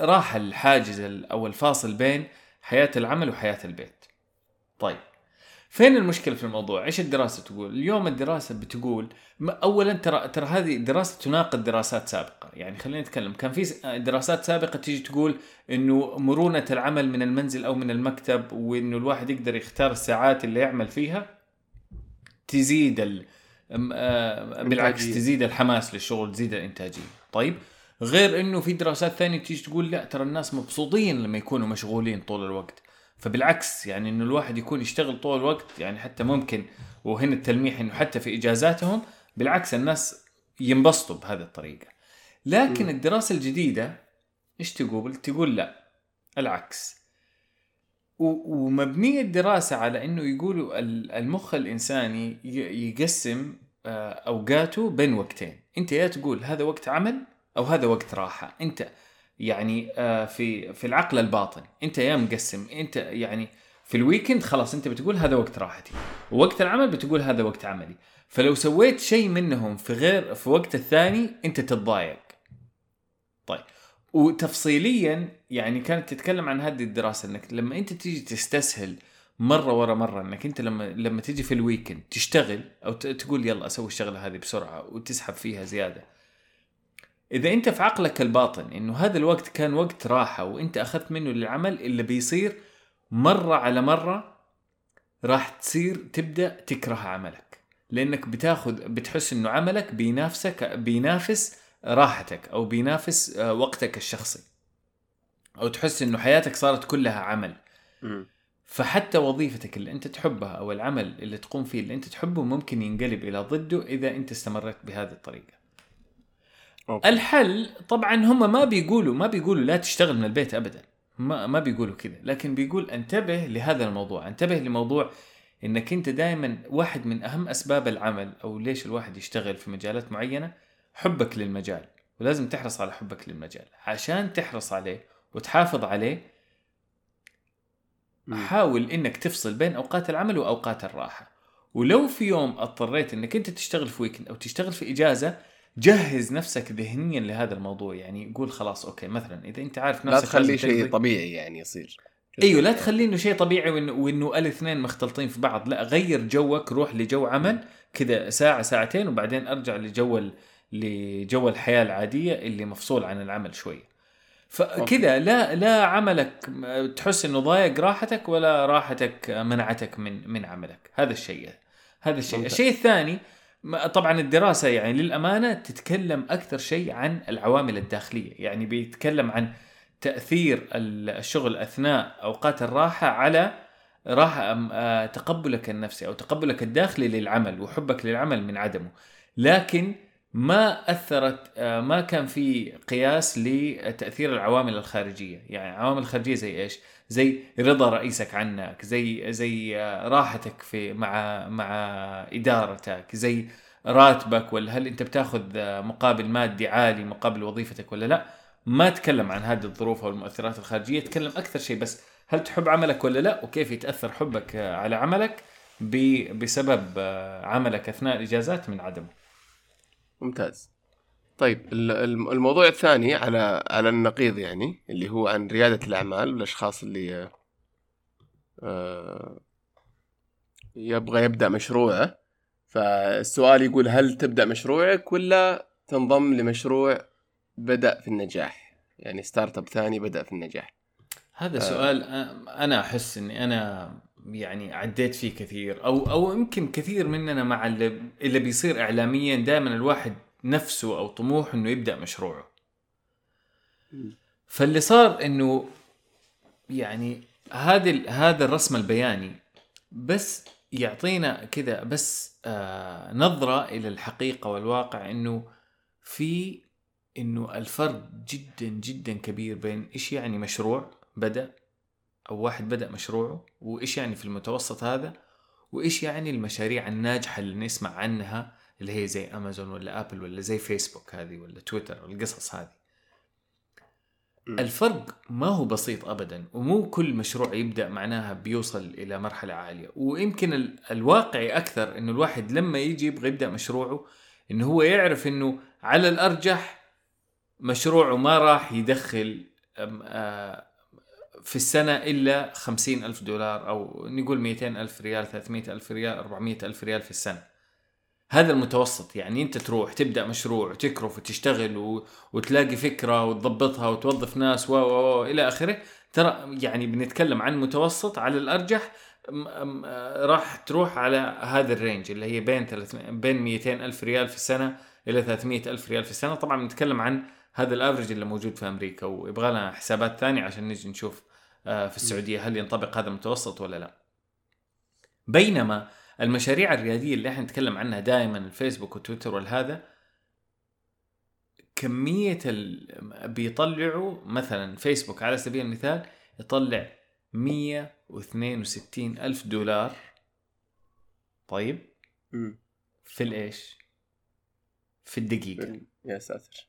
راح الحاجز ال- أو الفاصل بين حياة العمل وحياة البيت طيب فين المشكلة في الموضوع؟ إيش الدراسة تقول؟ اليوم الدراسة بتقول اولا ترى ترى هذه دراسه تناقض دراسات سابقة. يعني خلينا نتكلم. كان في دراسات سابقة تيجي تقول إنه مرونة العمل من المنزل أو من المكتب وإنه الواحد يقدر يختار الساعات اللي يعمل فيها تزيد ال... آه، بالعكس. تزيد الحماس للشغل تزيد الإنتاجية. طيب غير إنه في دراسات ثانية تيجي تقول لا ترى الناس مبسوطين لما يكونوا مشغولين طول الوقت. فبالعكس يعني إنه الواحد يكون يشتغل طول الوقت يعني حتى ممكن وهنا التلميح إنه حتى في إجازاتهم بالعكس الناس ينبسطوا بهذه الطريقة. لكن مم. الدراسة الجديدة إيش تقول؟ تقول لا العكس. و- ومبنية الدراسة على إنه يقولوا ال- المخ الإنساني يقسم آه، أوقاته بين وقتين. أنت يا تقول هذا وقت عمل أو هذا وقت راحة. أنت يعني آه، في في العقل الباطن. انت يا مقسم انت يعني في ال weekend خلاص انت بتقول هذا وقت راحتي ووقت العمل بتقول هذا وقت عملي. فلو سويت شيء منهم في غير في وقت الثاني انت تتضايق. طيب وتفصيليا يعني كانت تتكلم عن هذه الدراسة إنك لما انت تيجي تستسهل مرة ورا مرة إنك انت لما لما تيجي في الويكند تشتغل أو تقول يلا أسوي الشغلة هذه بسرعة وتسحب فيها زيادة. إذا أنت في عقلك الباطن إنه هذا الوقت كان وقت راحة وأنت أخذت منه للعمل اللي بيصير مرة على مرة راح تصير تبدأ تكره عملك. لأنك بتاخذ بتحس إنه عملك بينافسك بينافس راحتك أو بينافس آه، وقتك الشخصي. أو تحس إنه حياتك صارت كلها عمل. فحتى وظيفتك اللي أنت تحبها أو العمل اللي تقوم فيه اللي أنت تحبه ممكن ينقلب إلى ضده إذا أنت استمريت بهذه الطريقة. أوكي. الحل طبعا هم ما بيقولوا ما بيقولوا لا تشتغل من البيت ابدا. ما ما بيقولوا كذا. لكن بيقول انتبه لهذا الموضوع. انتبه لموضوع إنك أنت دائما واحد من أهم أسباب العمل أو ليش الواحد يشتغل في مجالات معينة حبك للمجال. ولازم تحرص على حبك للمجال. عشان تحرص عليه وتحافظ عليه مم. حاول إنك تفصل بين أوقات العمل وأوقات الراحة. ولو في يوم اضطريت إنك أنت تشتغل في weekend أو تشتغل في إجازة جهز نفسك ذهنيا لهذا الموضوع. يعني قول خلاص okay مثلا إذا أنت عارف لا نفسك تخلي لازم شيء طبيعي يعني يصير. إيوه لا تخليه إنه شيء طبيعي وإنه, وإنه الاثنين مختلطين في بعض. لا غير جوك روح لجو عمل كذا ساعة ساعتين وبعدين أرجع لجو لجو الحياة العادية اللي مفصول عن العمل شوية فكذا لا لا عملك تحس إنه ضايق راحتك ولا راحتك منعتك من من عملك. هذا الشيء هذا الشيء. الشيء الثاني طبعا الدراسة يعني للأمانة تتكلم أكثر شيء عن العوامل الداخلية. يعني بيتكلم عن تأثير ال- الشغل أثناء أوقات الراحة على راحة آه، تقبلك النفسي أو تقبلك الداخلي للعمل وحبك للعمل من عدمه. لكن ما أثرت آه، ما كان في قياس لتأثير العوامل الخارجية. يعني عوامل خارجية زي إيش؟ زي رضا رئيسك عنك زي زي آه، راحتك في مع مع إدارتك زي راتبك ولا هل أنت بتاخذ آه، مقابل مادي عالي مقابل وظيفتك ولا لا؟ ما تكلم عن هذه الظروف أو المؤثرات الخارجية تكلم أكثر شيء بس هل تحب عملك ولا لا؟ وكيف يتأثر حبك آه، على عملك بسبب عملك أثناء الإجازات من عدمه؟ ممتاز. طيب ال- الم- الموضوع الثاني على على النقيض يعني اللي هو عن ريادة الأعمال والأشخاص اللي آه، يبغى يبدأ مشروعه. فالسؤال يقول هل تبدأ مشروعك ولا تنضم لمشروع بدأ في النجاح؟ يعني startup ثاني بدأ في النجاح. هذا سؤال أ- أنا أحس إني أنا يعني عديت فيه كثير أو أو يمكن كثير مننا مع اللي, اللي بيصير اعلاميا دائما الواحد نفسه أو طموح إنه يبدأ مشروعه. فاللي صار إنه يعني هذا هذا الرسم البياني بس يعطينا كذا بس آه نظرة إلى الحقيقة والواقع إنه في إنه الفرق جدا جدا كبير بين إيش يعني مشروع بدأ أو واحد بدأ مشروعه وإيش يعني في المتوسط هذا وإيش يعني المشاريع الناجحة اللي نسمع عنها اللي هي زي امازون ولا ابل ولا زي فيسبوك هذه ولا تويتر والقصص هذه. الفرق ما هو بسيط ابدا ومو كل مشروع يبدأ معناها بيوصل إلى مرحلة عالية. ويمكن ال- الواقعي أكثر إنه الواحد لما يجي يبغى يبدأ مشروعه إنه هو يعرف إنه على الأرجح مشروعه ما راح يدخل آه، في السنة إلا خمسين ألف دولار أو نقول ميتين ألف ريال ثلاثمية ألف ريال أربعمية ألف ريال في السنة. هذا المتوسط يعني أنت تروح تبدأ مشروع وتكرف وتشتغل و... وتلاقي فكرة وتضبطها وتوظف ناس و... و... إلى آخره ترى يعني بنتكلم عن متوسط على الأرجح م- م- راح تروح على هذا ال range اللي هي بين 300 بين 200 ألف ريال في السنة إلى 300 ألف ريال في السنة طبعا بنتكلم عن هذا ال average اللي موجود في أمريكا ويبغى لنا حسابات ثانية عشان نجي نشوف آه، في السعودية هل ينطبق هذا المتوسط ولا لا. بينما المشاريع الريادية اللي إحنا نتكلم عنها دائما الفيسبوك وتويتر والهذا كمية ال... بيطلعوا مثلا فيسبوك على سبيل المثال يطلع 162 ألف دولار. طيب. في الإيش؟ في الدقيقة. يا ساتر.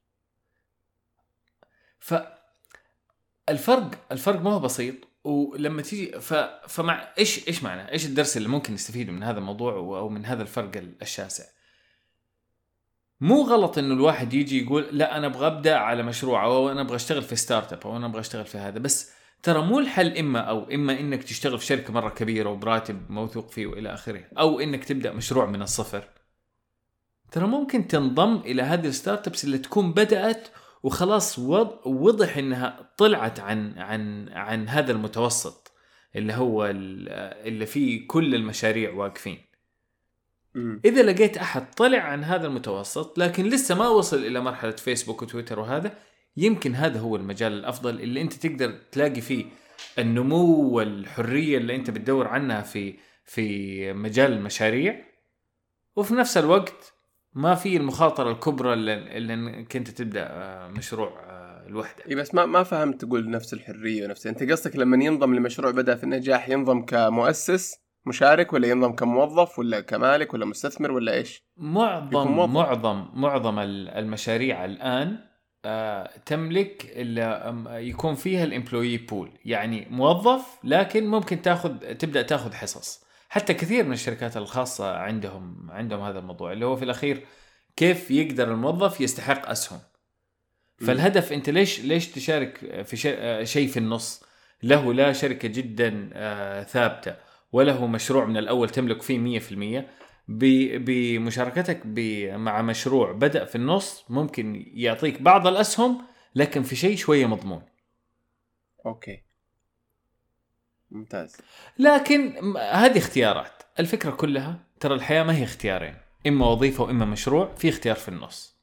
ف الفرق الفرق ما هو بسيط. ولما تيجي ف... فمع إيش إيش معنى؟ إيش الدرس اللي ممكن نستفيده من هذا الموضوع أو من هذا الفرق ال- الشاسع؟ مو غلط إنه الواحد يجي يقول لا أنا أبغى أبدأ على مشروع أو أنا أبغى أشتغل في startup أو أنا أبغى أشتغل في هذا بس ترى مو الحل إما أو إما إنك تشتغل في شركة مرة كبيرة وبراتب موثوق فيه وإلى آخره أو إنك تبدأ مشروع من الصفر ترى ممكن تنضم إلى هذه ال startups اللي تكون بدأت وخلاص وض- وضح إنها طلعت عن عن عن هذا المتوسط اللي هو ال- اللي فيه كل المشاريع واقفين. إذا لقيت أحد طلع عن هذا المتوسط لكن لسه ما وصل إلى مرحلة فيسبوك وتويتر وهذا يمكن هذا هو المجال الأفضل اللي أنت تقدر تلاقي فيه النمو والحرية اللي أنت بتدور عنها في في مجال المشاريع وفي نفس الوقت ما في المخاطرة الكبرى اللي, اللي انك انت تبدأ آه، مشروع آه، لوحدك إي بس ما ما فهمت تقول نفس الحرية ونفس أنت قصدك لما ينضم لمشروع بدأ في النجاح ينضم كمؤسس مشارك ولا ينضم كموظف ولا كمالك ولا مستثمر ولا إيش؟ معظم موظف. معظم معظم ال- المشاريع الآن آه، تملك يكون فيها الامبلوي بول يعني موظف لكن ممكن تاخذ تبدأ تاخذ حصص حتى كثير من الشركات الخاصة عندهم عندهم هذا الموضوع اللي هو في الأخير كيف يقدر الموظف يستحق أسهم. فالهدف أنت ليش ليش تشارك في شيء في النص؟ له لا شركة جدا آه، ثابتة وله مشروع من الأول تملك فيه 100% ب- بمشاركتك مع مشروع بدأ في النص ممكن يعطيك بعض الأسهم لكن في شيء شوية مضمون. أوكي. ممتاز. لكن هذه اختيارات. الفكرة كلها ترى الحياة ما هي اختيارين. إما وظيفة وإما مشروع في اختيار في النص.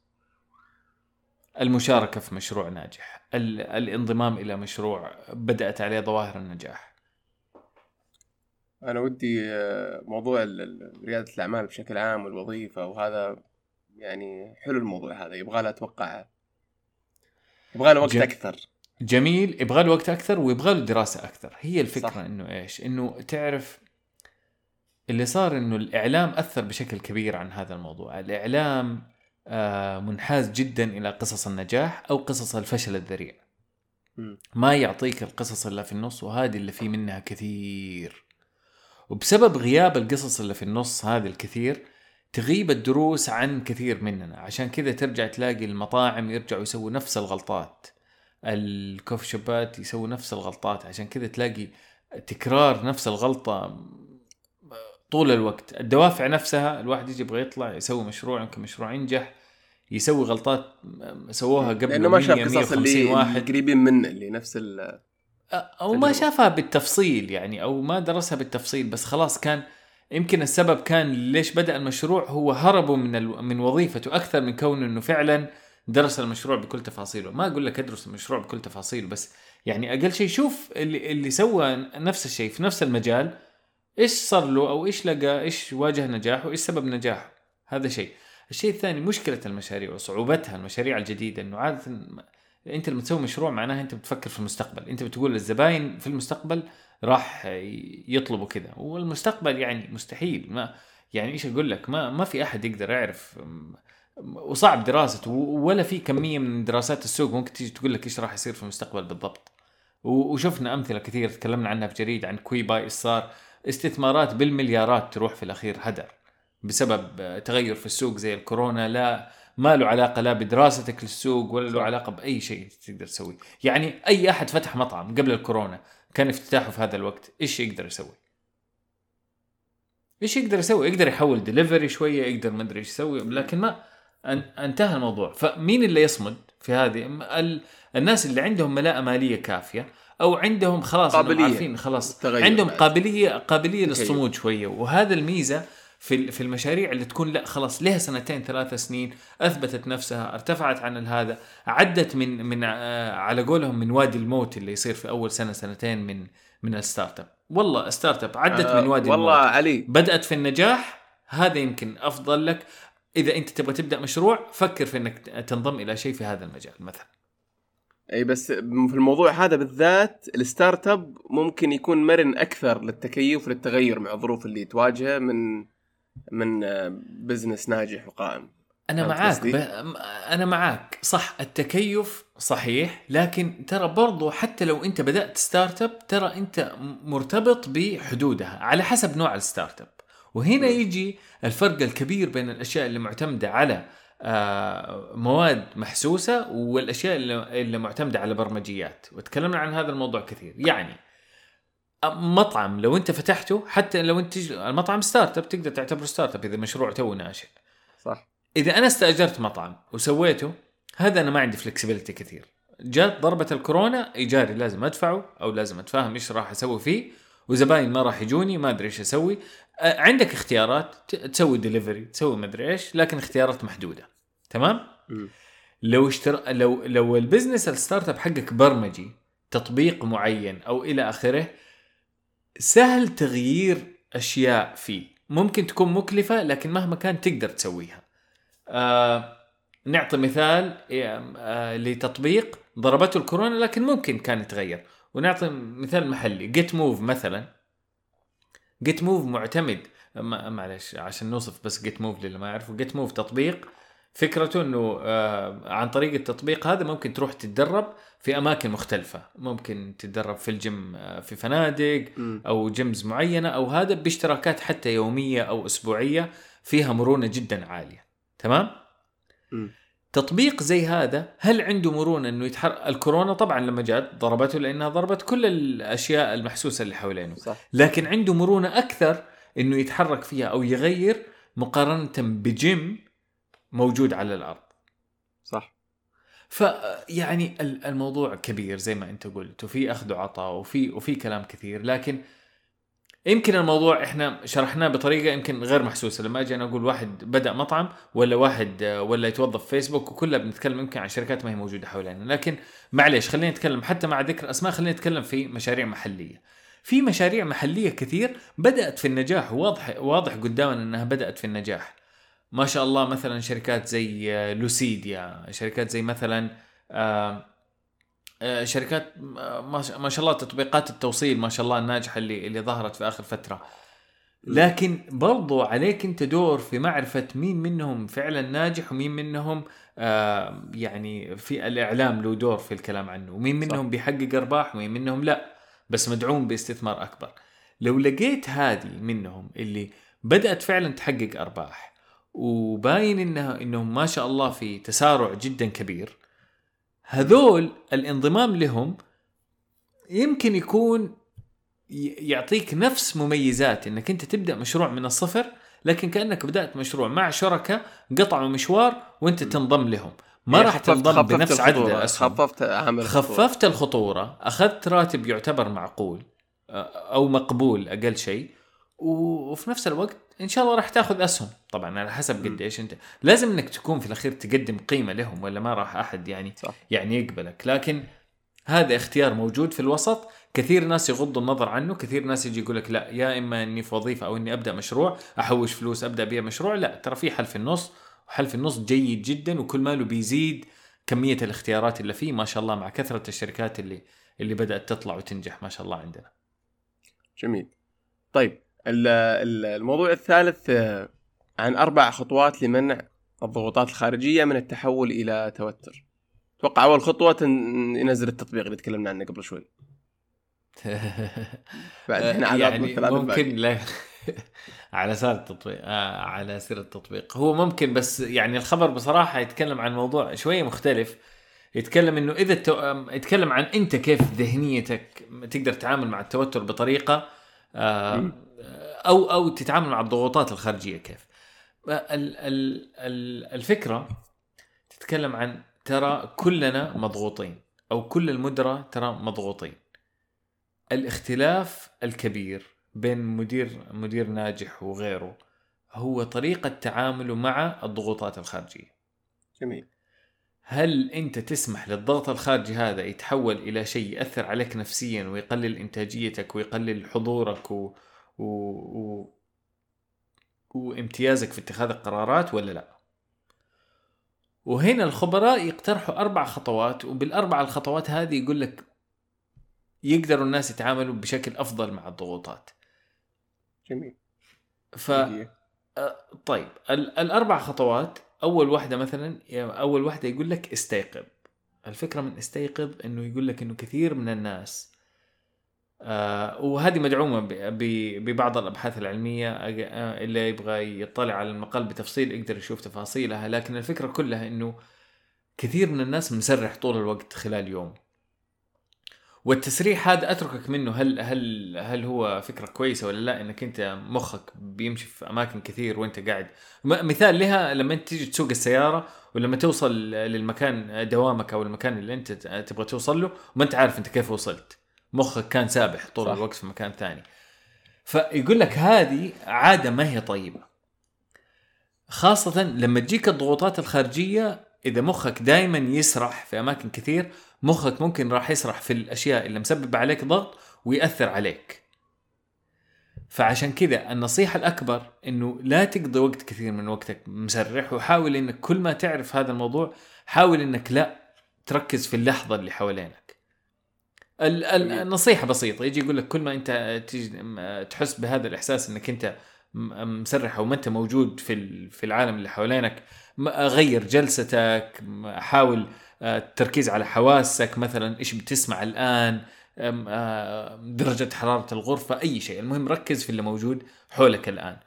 المشاركة في مشروع ناجح. ال- الانضمام إلى مشروع بدأت عليه ظواهر النجاح. أنا ودي آه، موضوع ريادة الأعمال بشكل عام والوظيفة وهذا يعني حلو الموضوع هذا. يبغى له أتوقع يبغى له وقت أكثر. جميل يبغى له وقت أكثر ويبغى له دراسة أكثر. هي الفكرة صح. إنه إيش؟ إنه تعرف اللي صار إنه الإعلام أثر بشكل كبير عن هذا الموضوع. الإعلام آه، منحاز جدا إلى قصص النجاح أو قصص الفشل الذريع. ما يعطيك القصص اللي في النص وهذه اللي في منها كثير. وبسبب غياب القصص اللي في النص هذه الكثير تغيب الدروس عن كثير مننا. عشان كذا ترجع تلاقي المطاعم يرجعوا يسووا نفس الغلطات. الكوف شوبات يسووا نفس الغلطات. عشان كذا تلاقي تكرار نفس الغلطة طول الوقت. الدوافع نفسها الواحد يجي يبغى يطلع يسوي مشروع يمكن مشروع ينجح يسوي غلطات سووها قبل لأنه ما شاف 100 قصص 150 اللي واحد. قريبين منه اللي نفس ال أو ما. شافها بالتفصيل يعني أو ما درسها بالتفصيل بس خلاص كان يمكن السبب كان ليش بدأ المشروع هو هربوا من ال... من وظيفته أكثر من كونه إنه فعلا درس المشروع بكل تفاصيله. ما أقول لك أدرس المشروع بكل تفاصيله بس يعني أقل شيء شوف اللي اللي سوى نفس الشيء في نفس المجال إيش صار له أو إيش لقى إيش واجه نجاحه وايش سبب نجاحه. هذا شيء. الشيء الثاني مشكلة المشاريع وصعوبتها المشاريع الجديدة إنه عادة أنت لما تسوي مشروع معناها أنت بتفكر في المستقبل. أنت بتقول للزباين في المستقبل راح يطلبوا كذا والمستقبل يعني مستحيل. ما يعني إيش أقول لك؟ ما ما في أحد يقدر يعرف وصعب دراسته ولا في كمية من دراسات السوق ممكن تيجي تقول لك إيش راح يصير في المستقبل بالضبط. وشفنا أمثلة كثير تكلمنا عنها في جريد عن كوي باي إيش صار. استثمارات بالمليارات تروح في الأخير هدر بسبب تغير في السوق زي الكورونا. لا ما له علاقة لا بدراستك للسوق ولا له علاقة بأي شيء تقدر تسويه. يعني أي أحد فتح مطعم قبل الكورونا كان افتتاحه في هذا الوقت إيش يقدر يسوي؟ إيش يقدر يسوي؟ يقدر يحول دليفري شوية يقدر ما أدري إيش يسوي لكن ما انتهى الموضوع. فمين اللي يصمد في هذه؟ ال... الناس اللي عندهم ملاءة مالية كافية أو عندهم خلاص قابلية. عارفين خلاص عندهم. قابليه قابلية. للصمود شوية. وهذا الميزة في في المشاريع اللي تكون لا خلاص لها سنتين ثلاثة سنين أثبتت نفسها ارتفعت عن هذا عدت من من آه، على قولهم من وادي الموت اللي يصير في أول سنة سنتين من من ال startup. والله startup عدت آه، من وادي والله الموت. علي. بدأت في النجاح هذا يمكن أفضل لك. إذا أنت تبغى تبدأ مشروع فكر في إنك تنضم إلى شيء في هذا المجال مثلا. أي بس في الموضوع هذا بالذات ال startup ممكن يكون مرن أكثر للتكيف للتغير مع الظروف اللي تواجهه من من business ناجح وقائم. أنا معاك؟ ب... أنا معاك. صح التكيف صحيح لكن ترى برضو حتى لو أنت بدأت startup ترى أنت مرتبط بحدودها على حسب نوع ال startup. وهنا. يجي الفرق الكبير بين الأشياء اللي معتمدة على آه، مواد محسوسة والأشياء اللي معتمدة على برمجيات. وتكلمنا عن هذا الموضوع كثير. يعني مطعم لو أنت فتحته حتى لو أنت المطعم startup تقدر تعتبره startup إذا مشروع تو ناشئ. صح. إذا أنا استأجرت مطعم وسويته هذا أنا ما عندي flexibility كثير. جات ضربة الكورونا إيجاري لازم أدفعه أو لازم أتفاهم إيش راح أسوي فيه. وزباين ما راح يجوني ما أدري إيش أسوي. عندك اختيارات تسوي ديليفري تسوي ما أدري إيش لكن اختيارات محدودة. تمام. لو اشتر لو لو ال business ال startup حقك برمجي تطبيق معين أو إلى آخره سهل تغيير أشياء فيه. ممكن تكون مكلفة لكن مهما كان تقدر تسويها. آه نعطي مثال آه لتطبيق ضربته الكورونا لكن ممكن كان يتغير. ونعطي مثال محلي. GetMuv مثلا. GetMuv معتمد ما- معلش عشان نوصف بس GetMuv للي ما يعرفوا GetMuv تطبيق. فكرته إنه آه عن طريق التطبيق هذا ممكن تروح تتدرب في أماكن مختلفة. ممكن تتدرب في الجيم آه، في فنادق. أو gyms معينة أو هذا باشتراكات حتى يومية أو أسبوعية فيها مرونة جدا عالية. تمام؟ مم. تطبيق زي هذا هل عنده مرونة إنه يتحرك الكورونا طبعا لما جات ضربته لأنها ضربت كل الأشياء المحسوسة اللي حوالينه. صح. لكن عنده مرونة أكثر إنه يتحرك فيها أو يغير مقارنة بجيم موجود على الأرض. صح. فيعني ال- الموضوع كبير زي ما أنت قلت وفي أخذ وعطاء وفي وفي كلام كثير لكن يمكن الموضوع إحنا شرحناه بطريقة يمكن غير محسوسة. لما أجي أنا أقول واحد بدأ مطعم ولا واحد ولا يتوظف فيسبوك وكلها بنتكلم يمكن عن شركات ما هي موجودة حوالينا لكن معليش خلينا نتكلم حتى مع ذكر اسماء خلينا نتكلم في مشاريع محلية. في مشاريع محلية كثير بدأت في النجاح. واضح واضح قدامنا إنها بدأت في النجاح. ما شاء الله مثلا شركات زي لوسيديا شركات زي مثلا آه، شركات آه، ما شاء- الله تطبيقات التوصيل ما شاء الله الناجحة اللي اللي ظهرت في آخر فترة. لكن برضو عليك انت دور في معرفة مين منهم فعلا ناجح ومين منهم آه يعني في الإعلام له دور في الكلام عنه ومين منهم بيحقق أرباح ومين منهم لا بس مدعوم باستثمار أكبر. لو لقيت هذه منهم اللي بدأت فعلا تحقق أرباح وباين انها إنهم ما شاء الله في تسارع جدا كبير هذول الانضمام لهم يمكن يكون يعطيك نفس مميزات إنك أنت تبدأ مشروع من الصفر لكن كأنك بدأت مشروع مع شركاء قطعوا مشوار وأنت تنضم لهم. ما يعني راح تنضم بنفس عدد الاسهم خففت عامل. خففت الخطورة أخذت راتب يعتبر معقول أو مقبول أقل شيء وفي نفس الوقت إن شاء الله راح تاخذ أسهم. طبعا على حسب قد إيش أنت. لازم إنك تكون في الأخير تقدم قيمة لهم ولا ما راح أحد يعني صح. يعني يقبلك. لكن هذا اختيار موجود في الوسط. كثير ناس يغضوا النظر عنه. كثير ناس يجي يقول لك لا يا إما إني في وظيفة أو إني أبدأ مشروع أحوش فلوس أبدأ بيها مشروع. لا ترى في حل في النص وحل في النص جيد جدا وكل ماله بيزيد. كمية الاختيارات اللي فيه ما شاء الله مع كثرة الشركات اللي اللي بدأت تطلع وتنجح ما شاء الله عندنا. جميل. طيب الموضوع الثالث آه، عن أربع خطوات لمنع الضغوطات الخارجية من التحول إلى توتر أتوقع أول خطوة تن- ينزل التطبيق اللي تكلمنا عنه قبل شوي بعدين على يعني ممكن. لا على سير التطبيق آه على سير التطبيق هو ممكن بس يعني الخبر بصراحة يتكلم عن موضوع شوية مختلف يتكلم إنه إذا التو... يتكلم عن أنت كيف ذهنيتك تقدر تتعامل مع التوتر بطريقة آه. أو أو تتعامل مع الضغوطات الخارجية كيف؟ ال... ال... ال... الفكرة تتكلم عن ترى كلنا مضغوطين أو كل المدراء ترى مضغوطين. الاختلاف الكبير بين مدير مدير ناجح وغيره هو طريقة تعامله مع الضغوطات الخارجية. جميل. هل أنت تسمح للضغط الخارجي هذا يتحول إلى شيء يأثر عليك نفسيا ويقلل إنتاجيتك ويقلل حضورك و... و... و... وامتيازك في اتخاذ القرارات ولا لا؟ وهنا الخبراء يقترحوا أربع خطوات وبالأربع الخطوات هذه يقول لك يقدروا الناس يتعاملوا بشكل أفضل مع الضغوطات. جميل. ف. طيب ال- الأربع خطوات أول واحدة مثلا أول واحدة يقول لك استيقظ. الفكرة من استيقظ إنه يقول لك إنه كثير من الناس وهذه مدعومة ببعض الأبحاث العلمية آه، اللي يبغى يطلع على المقال بتفصيل يقدر يشوف تفاصيلها لكن الفكرة كلها إنه كثير من الناس مسرح طول الوقت خلال يوم. والتسريح هذا أتركك منه هل هل هل هو فكرة كويسة ولا لا؟ إنك أنت مخك بيمشي في أماكن كثير وأنت قاعد. مثال لها لما أنت تيجي تسوق السيارة ولما توصل للمكان دوامك أو المكان اللي أنت تبغى توصل له وما أنت عارف أنت كيف وصلت. مخك كان سابح طول صح. الوقت في مكان ثاني. فيقول لك هذه عادة ما هي طيبة. خاصة لما تجيك الضغوطات الخارجية إذا مخك دائما يسرح في أماكن كثير مخك ممكن راح يسرح في الأشياء اللي مسبب عليك ضغط ويأثر عليك. فعشان كذا النصيحة الأكبر إنه لا تقضي وقت كثير من وقتك مسرح وحاول إنك كل ما تعرف هذا الموضوع حاول إنك لا تركز في اللحظة اللي حوالينك. ال- ال- جميل. النصيحة بسيطة يجي يقول لك كل ما م- تحس بهذا الإحساس إنك أنت م- مسرح أو ما أنت موجود في في العالم اللي حوالينك غير جلستك حاول آه، التركيز على حواسك مثلا إيش بتسمع الآن آه، درجة حرارة الغرفة أي شيء المهم ركز في اللي موجود حولك الآن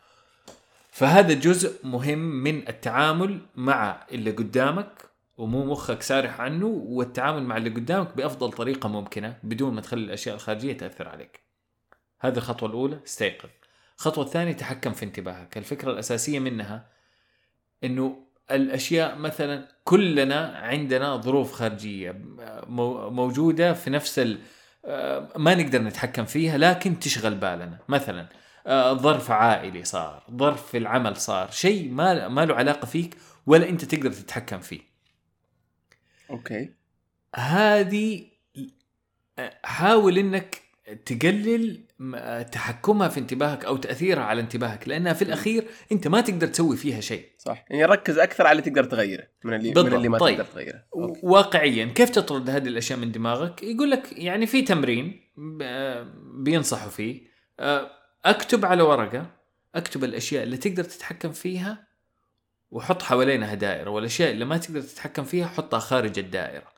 فهذا جزء مهم من التعامل مع اللي قدامك ومو مخك سارح عنه والتعامل مع اللي قدامك بأفضل طريقة ممكنة بدون ما تخلي الأشياء الخارجية تأثر عليك. هذه الخطوة الأولى استيقظ. الخطوة الثانية تحكم في انتباهك. الفكرة الأساسية منها أنه الأشياء مثلا كلنا عندنا ظروف خارجية مو- موجودة في نفس ال ما نقدر نتحكم فيها لكن تشغل بالنا. مثلا آه، ظرف عائلي صار ظرف في العمل صار شيء ما ما له علاقة فيك ولا أنت تقدر تتحكم فيه. أوكي. هذه حاول إنك تقلل تحكمها في انتباهك أو تأثيرها على انتباهك لأنها في الأخير أنت ما تقدر تسوي فيها شيء. صح. يعني ركز أكثر على اللي تقدر تغيره من اللي بالضبط. من اللي ما طيب. تقدر تغيره. أوكي. واقعيا كيف تطرد هذه الأشياء من دماغك؟ يقول لك يعني في تمرين بينصحوا فيه. آه، أكتب على ورقة أكتب الأشياء اللي تقدر تتحكم فيها وحط حوالينها دائرة والأشياء اللي ما تقدر تتحكم فيها حطها خارج الدائرة.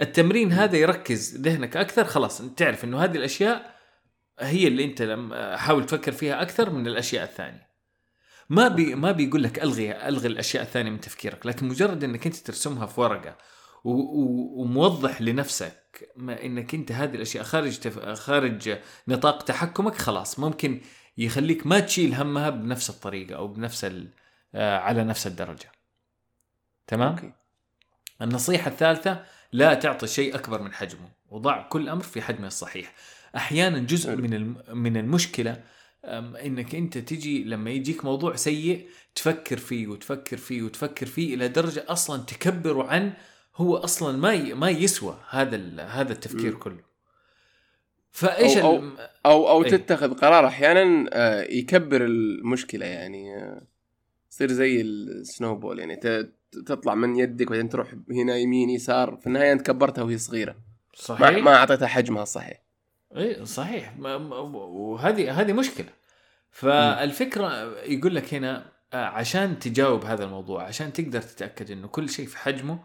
التمرين هذا يركز ذهنك أكثر خلاص أنت تعرف إنه هذه الأشياء هي اللي أنت لما حاول تفكر فيها أكثر من الأشياء الثانية. ما بي ما بيقول لك ألغي ألغي الأشياء الثانية من تفكيرك لكن مجرد إنك أنت ترسمها في ورقة و- و- وموضح لنفسك ما إنك أنت هذه الأشياء خارج تف... خارج نطاق تحكمك خلاص ممكن يخليك ما تشيل همها بنفس الطريقة أو بنفس ال... آه، على نفس الدرجة تمام أوكي النصيحة الثالثة لا تعطي شيء أكبر من حجمه وضع كل أمر في حجمه الصحيح أحيانا جزء. من من المشكلة أم، إنك أنت تجي لما يجيك موضوع سيء تفكر فيه وتفكر فيه وتفكر فيه إلى درجة أصلا تكبره عن هو أصلا ما ما يسوى هذا هذا التفكير مم. كله فإيش أو- أو- أو أو إيه. تتخذ قرار أحيانا آه، يكبر المشكلة يعني يصير زي السنوبول يعني تطلع من يدك وبعدين تروح هنا يمين يسار. في النهاية أنت كبرتها وهي صغيرة. صحيح. ما أعطيتها حجمها الصحيح. اي صحيح. وهذه هذه مشكلة. فالفكرة يقول لك هنا آه، عشان تجاوب هذا الموضوع عشان تقدر تتأكد إنه كل شيء في حجمه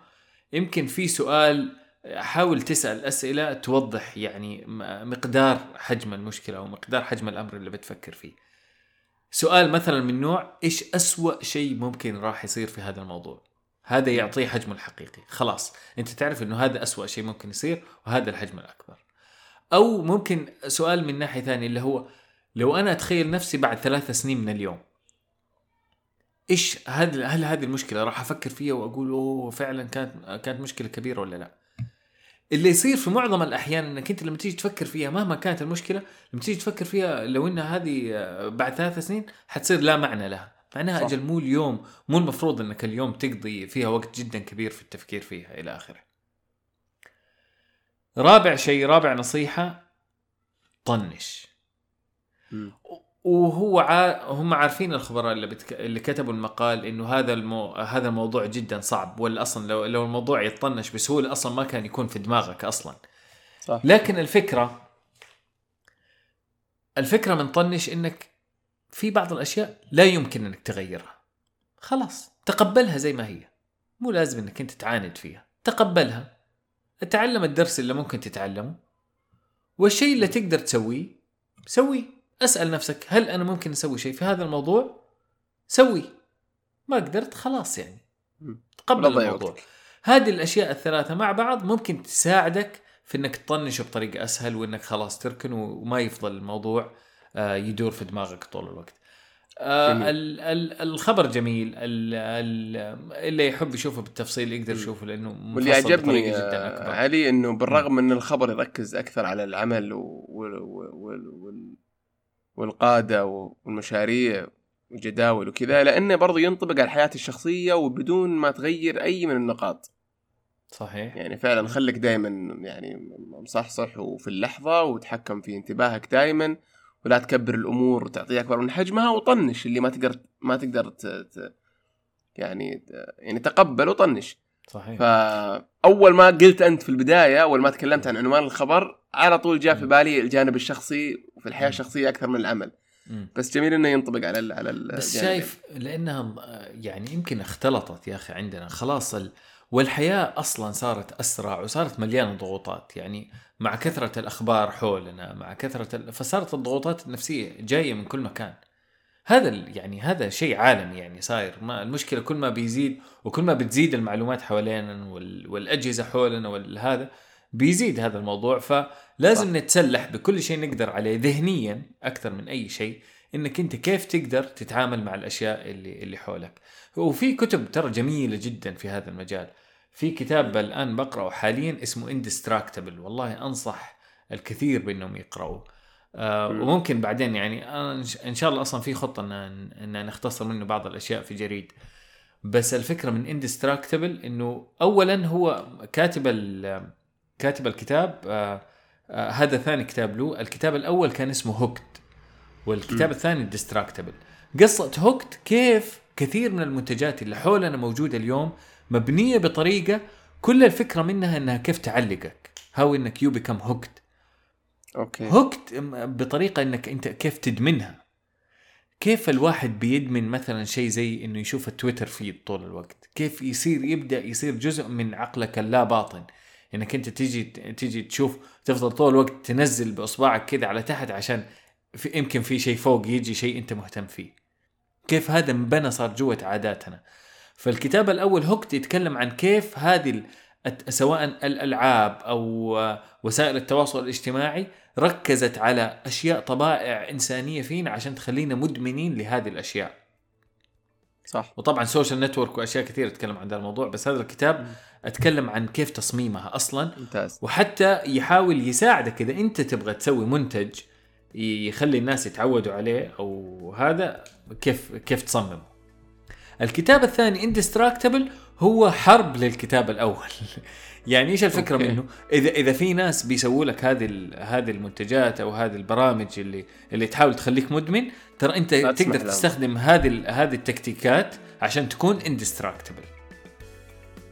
يمكن في سؤال آه، حاول تسأل أسئلة توضح يعني مقدار حجم المشكلة أو مقدار حجم الأمر اللي بتفكر فيه. سؤال مثلا من نوع إيش أسوأ شيء ممكن راح يصير في هذا الموضوع؟ هذا يعطيه حجمه الحقيقي. خلاص أنت تعرف إنه هذا أسوأ شيء ممكن يصير وهذا الحجم الأكبر. أو ممكن سؤال من ناحية ثانية اللي هو لو أنا أتخيل نفسي بعد ثلاث سنين من اليوم إيش هل هل هذه المشكلة راح أفكر فيها وأقول أوه فعلا كانت كانت مشكلة كبيرة ولا لا؟ اللي يصير في معظم الأحيان إنك أنت لما تيجي تفكر فيها مهما كانت المشكلة لما تيجي تفكر فيها لو إن هذه آه، بعد ثلاث سنين حتصير لا معنى لها معناها صح. أجل مو اليوم مو المفروض إنك اليوم تقضي فيها وقت جدا كبير في التفكير فيها إلى آخره رابع شيء رابع نصيحة طنش. وهو عا... هم عارفين الخبراء اللي بتك... اللي كتبوا المقال إنه هذا المو... هذا الموضوع جدا صعب ولا أصلا لو لو الموضوع يطنش بسهوله أصلا ما كان يكون في دماغك أصلا. صح. لكن الفكرة الفكرة من طنش إنك في بعض الأشياء لا يمكن إنك تغيرها. خلاص تقبلها زي ما هي. مو لازم إنك أنت تعاند فيها. تقبلها. اتعلم الدرس اللي ممكن تتعلمه. والشيء اللي تقدر تسويه سويه. أسأل نفسك هل أنا ممكن أسوي شيء في هذا الموضوع سوي ما قدرت خلاص يعني. تقبل الموضوع. هذه الأشياء الثلاثة مع بعض ممكن تساعدك في إنك تطنشه بطريقة أسهل وإنك خلاص تركن وما يفضل الموضوع آه، يدور في دماغك طول الوقت. آه، جميل. ال- ال- الخبر جميل ال- ال- اللي يحب يشوفه بالتفصيل يقدر. يشوفه لأنه واللي عجبني جدا آه، أكبر. علي إنه بالرغم ان الخبر يركز أكثر على العمل وال- وال- والقاده والمشاريع والجداول وكذا لأنه برضو ينطبق على الحياة الشخصية وبدون ما تغير أي من النقاط. صحيح. يعني فعلا خليك دائما يعني مصحصح وفي اللحظة وتحكم في انتباهك دائما ولا تكبر الأمور وتعطيها اكبر من حجمها وطنش اللي ما تقدر ما تقدر ت... ت... يعني يعني تقبل وطنش. صحيح. فأول ما قلت أنت في البداية أول ما تكلمت عن عنوان الخبر على طول جاء في. بالي الجانب الشخصي وفي الحياة. الشخصية أكثر من العمل. بس جميل إنه ينطبق على ال على ال بس شايف لانها يعني يمكن اختلطت يا أخي عندنا خلاص ال... والحياة أصلا صارت أسرع وصارت مليانة ضغوطات يعني مع كثرة الأخبار حولنا مع كثرة ال... فصارت الضغوطات النفسية جاية من كل مكان هذا ال... يعني هذا شيء عالمي يعني صاير ما المشكلة كل ما بيزيد وكل ما بتزيد المعلومات حوالينا وال... والأجهزة حولنا والهذا بيزيد هذا الموضوع فلازم صح. نتسلح بكل شيء نقدر عليه ذهنيا أكثر من أي شيء إنك أنت كيف تقدر تتعامل مع الأشياء اللي اللي حولك. وفي كتب ترى جميلة جدا في هذا المجال. في كتاب الآن بقرأه حاليا اسمه اندستراكتبل والله أنصح الكثير بأنهم يقراوا آه مم. وممكن بعدين يعني إن- إن شاء الله أصلا في خطة إن إن نختصر منه بعض الأشياء في جريد. بس الفكرة من Indistractable إنه اولا هو كاتب كاتب الكتاب آه آه هذا ثاني كتاب له. الكتاب الأول كان اسمه Hooked والكتاب م. الثاني Indistractable قصة Hooked كيف كثير من المنتجات اللي حولنا موجودة اليوم مبنية بطريقة كل الفكرة منها إنها كيف تعلقك how إنك you become hooked okay. hooked بطريقة إنك أنت كيف تدمنها. كيف الواحد بيدمن مثلا شيء زي إنه يشوف التويتر feed طول الوقت؟ كيف يصير يبدأ يصير جزء من عقلك اللا باطن؟ إنك أنت تيجي تيجي تشوف تفضل طول الوقت تنزل بإصبعك كذا على تحت عشان في يمكن في شيء فوق يجي شيء أنت مهتم فيه. كيف هذا انبنى صار جوة عاداتنا. فالكتاب الأول Hooked يتكلم عن كيف هذه سواء الألعاب أو وسائل التواصل الاجتماعي ركزت على أشياء طبائع إنسانية فينا عشان تخلينا مدمنين لهذه الأشياء. صح. وطبعا Social Network وأشياء كثيرة تتكلم عن هذا الموضوع بس هذا الكتاب أتكلم عن كيف تصميمها أصلا. ممتاز. وحتى يحاول يساعدك إذا أنت تبغى تسوي منتج يخلي الناس يتعودوا عليه أو هذا كيف كيف تصممه. الكتاب الثاني Indistractable هو حرب للكتاب الأول. يعني إيش الفكرة okay. منه؟ إذا إذا في ناس بيسووا لك هذه هذه المنتجات أو هذه البرامج اللي اللي تحاول تخليك مدمن ترى أنت تقدر لهم. تستخدم هذه هذه التكتيكات عشان تكون indistractable.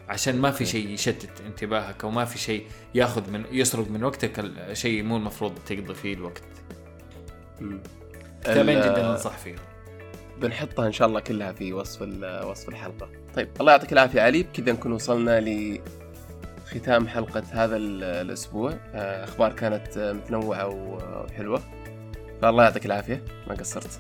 عشان ما في شيء يشتت انتباهك أو ما في شيء ياخذ من يسرق من وقتك شيء مو المفروض تقضي فيه الوقت. كتابين جدا أنصح فيهم بنحطها إن شاء الله كلها في وصف وصف الحلقة. طيب الله يعطيك العافية علي. بكذا نكون وصلنا لختام حلقة هذا ال- الأسبوع. آه، أخبار كانت متنوعة وحلوة. فالله يعطيك العافية. ما قصرت.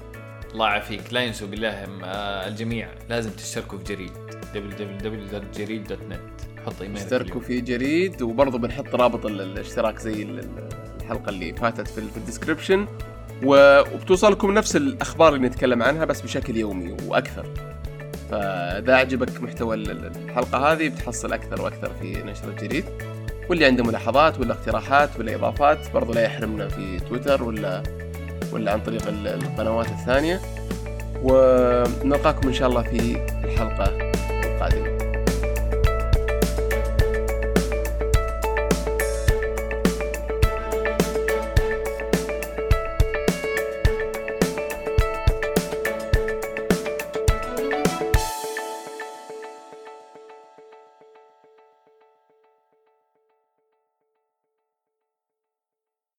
الله يعافيك. لا ينسوا بالله آه، الجميع لازم تشتركوا في جريد. www.جريد.net حط ايميل اشتركوا في جريد. وبرضه بنحط رابط ال- الاشتراك زي ال- ال- الحلقة اللي فاتت في, ال- في ال description وبتوصلكم نفس الأخبار اللي نتكلم عنها بس بشكل يومي وأكثر. فإذا عجبك محتوى ال- ال- الحلقة هذه بتحصل أكثر وأكثر في نشر الجريد واللي عنده ملاحظات ولا اقتراحات ولا إضافات برضه لا يحرمنا في تويتر ولا ولا عن طريق ال- القنوات الثانية. ونلقاكم إن شاء الله في الحلقة القادمة.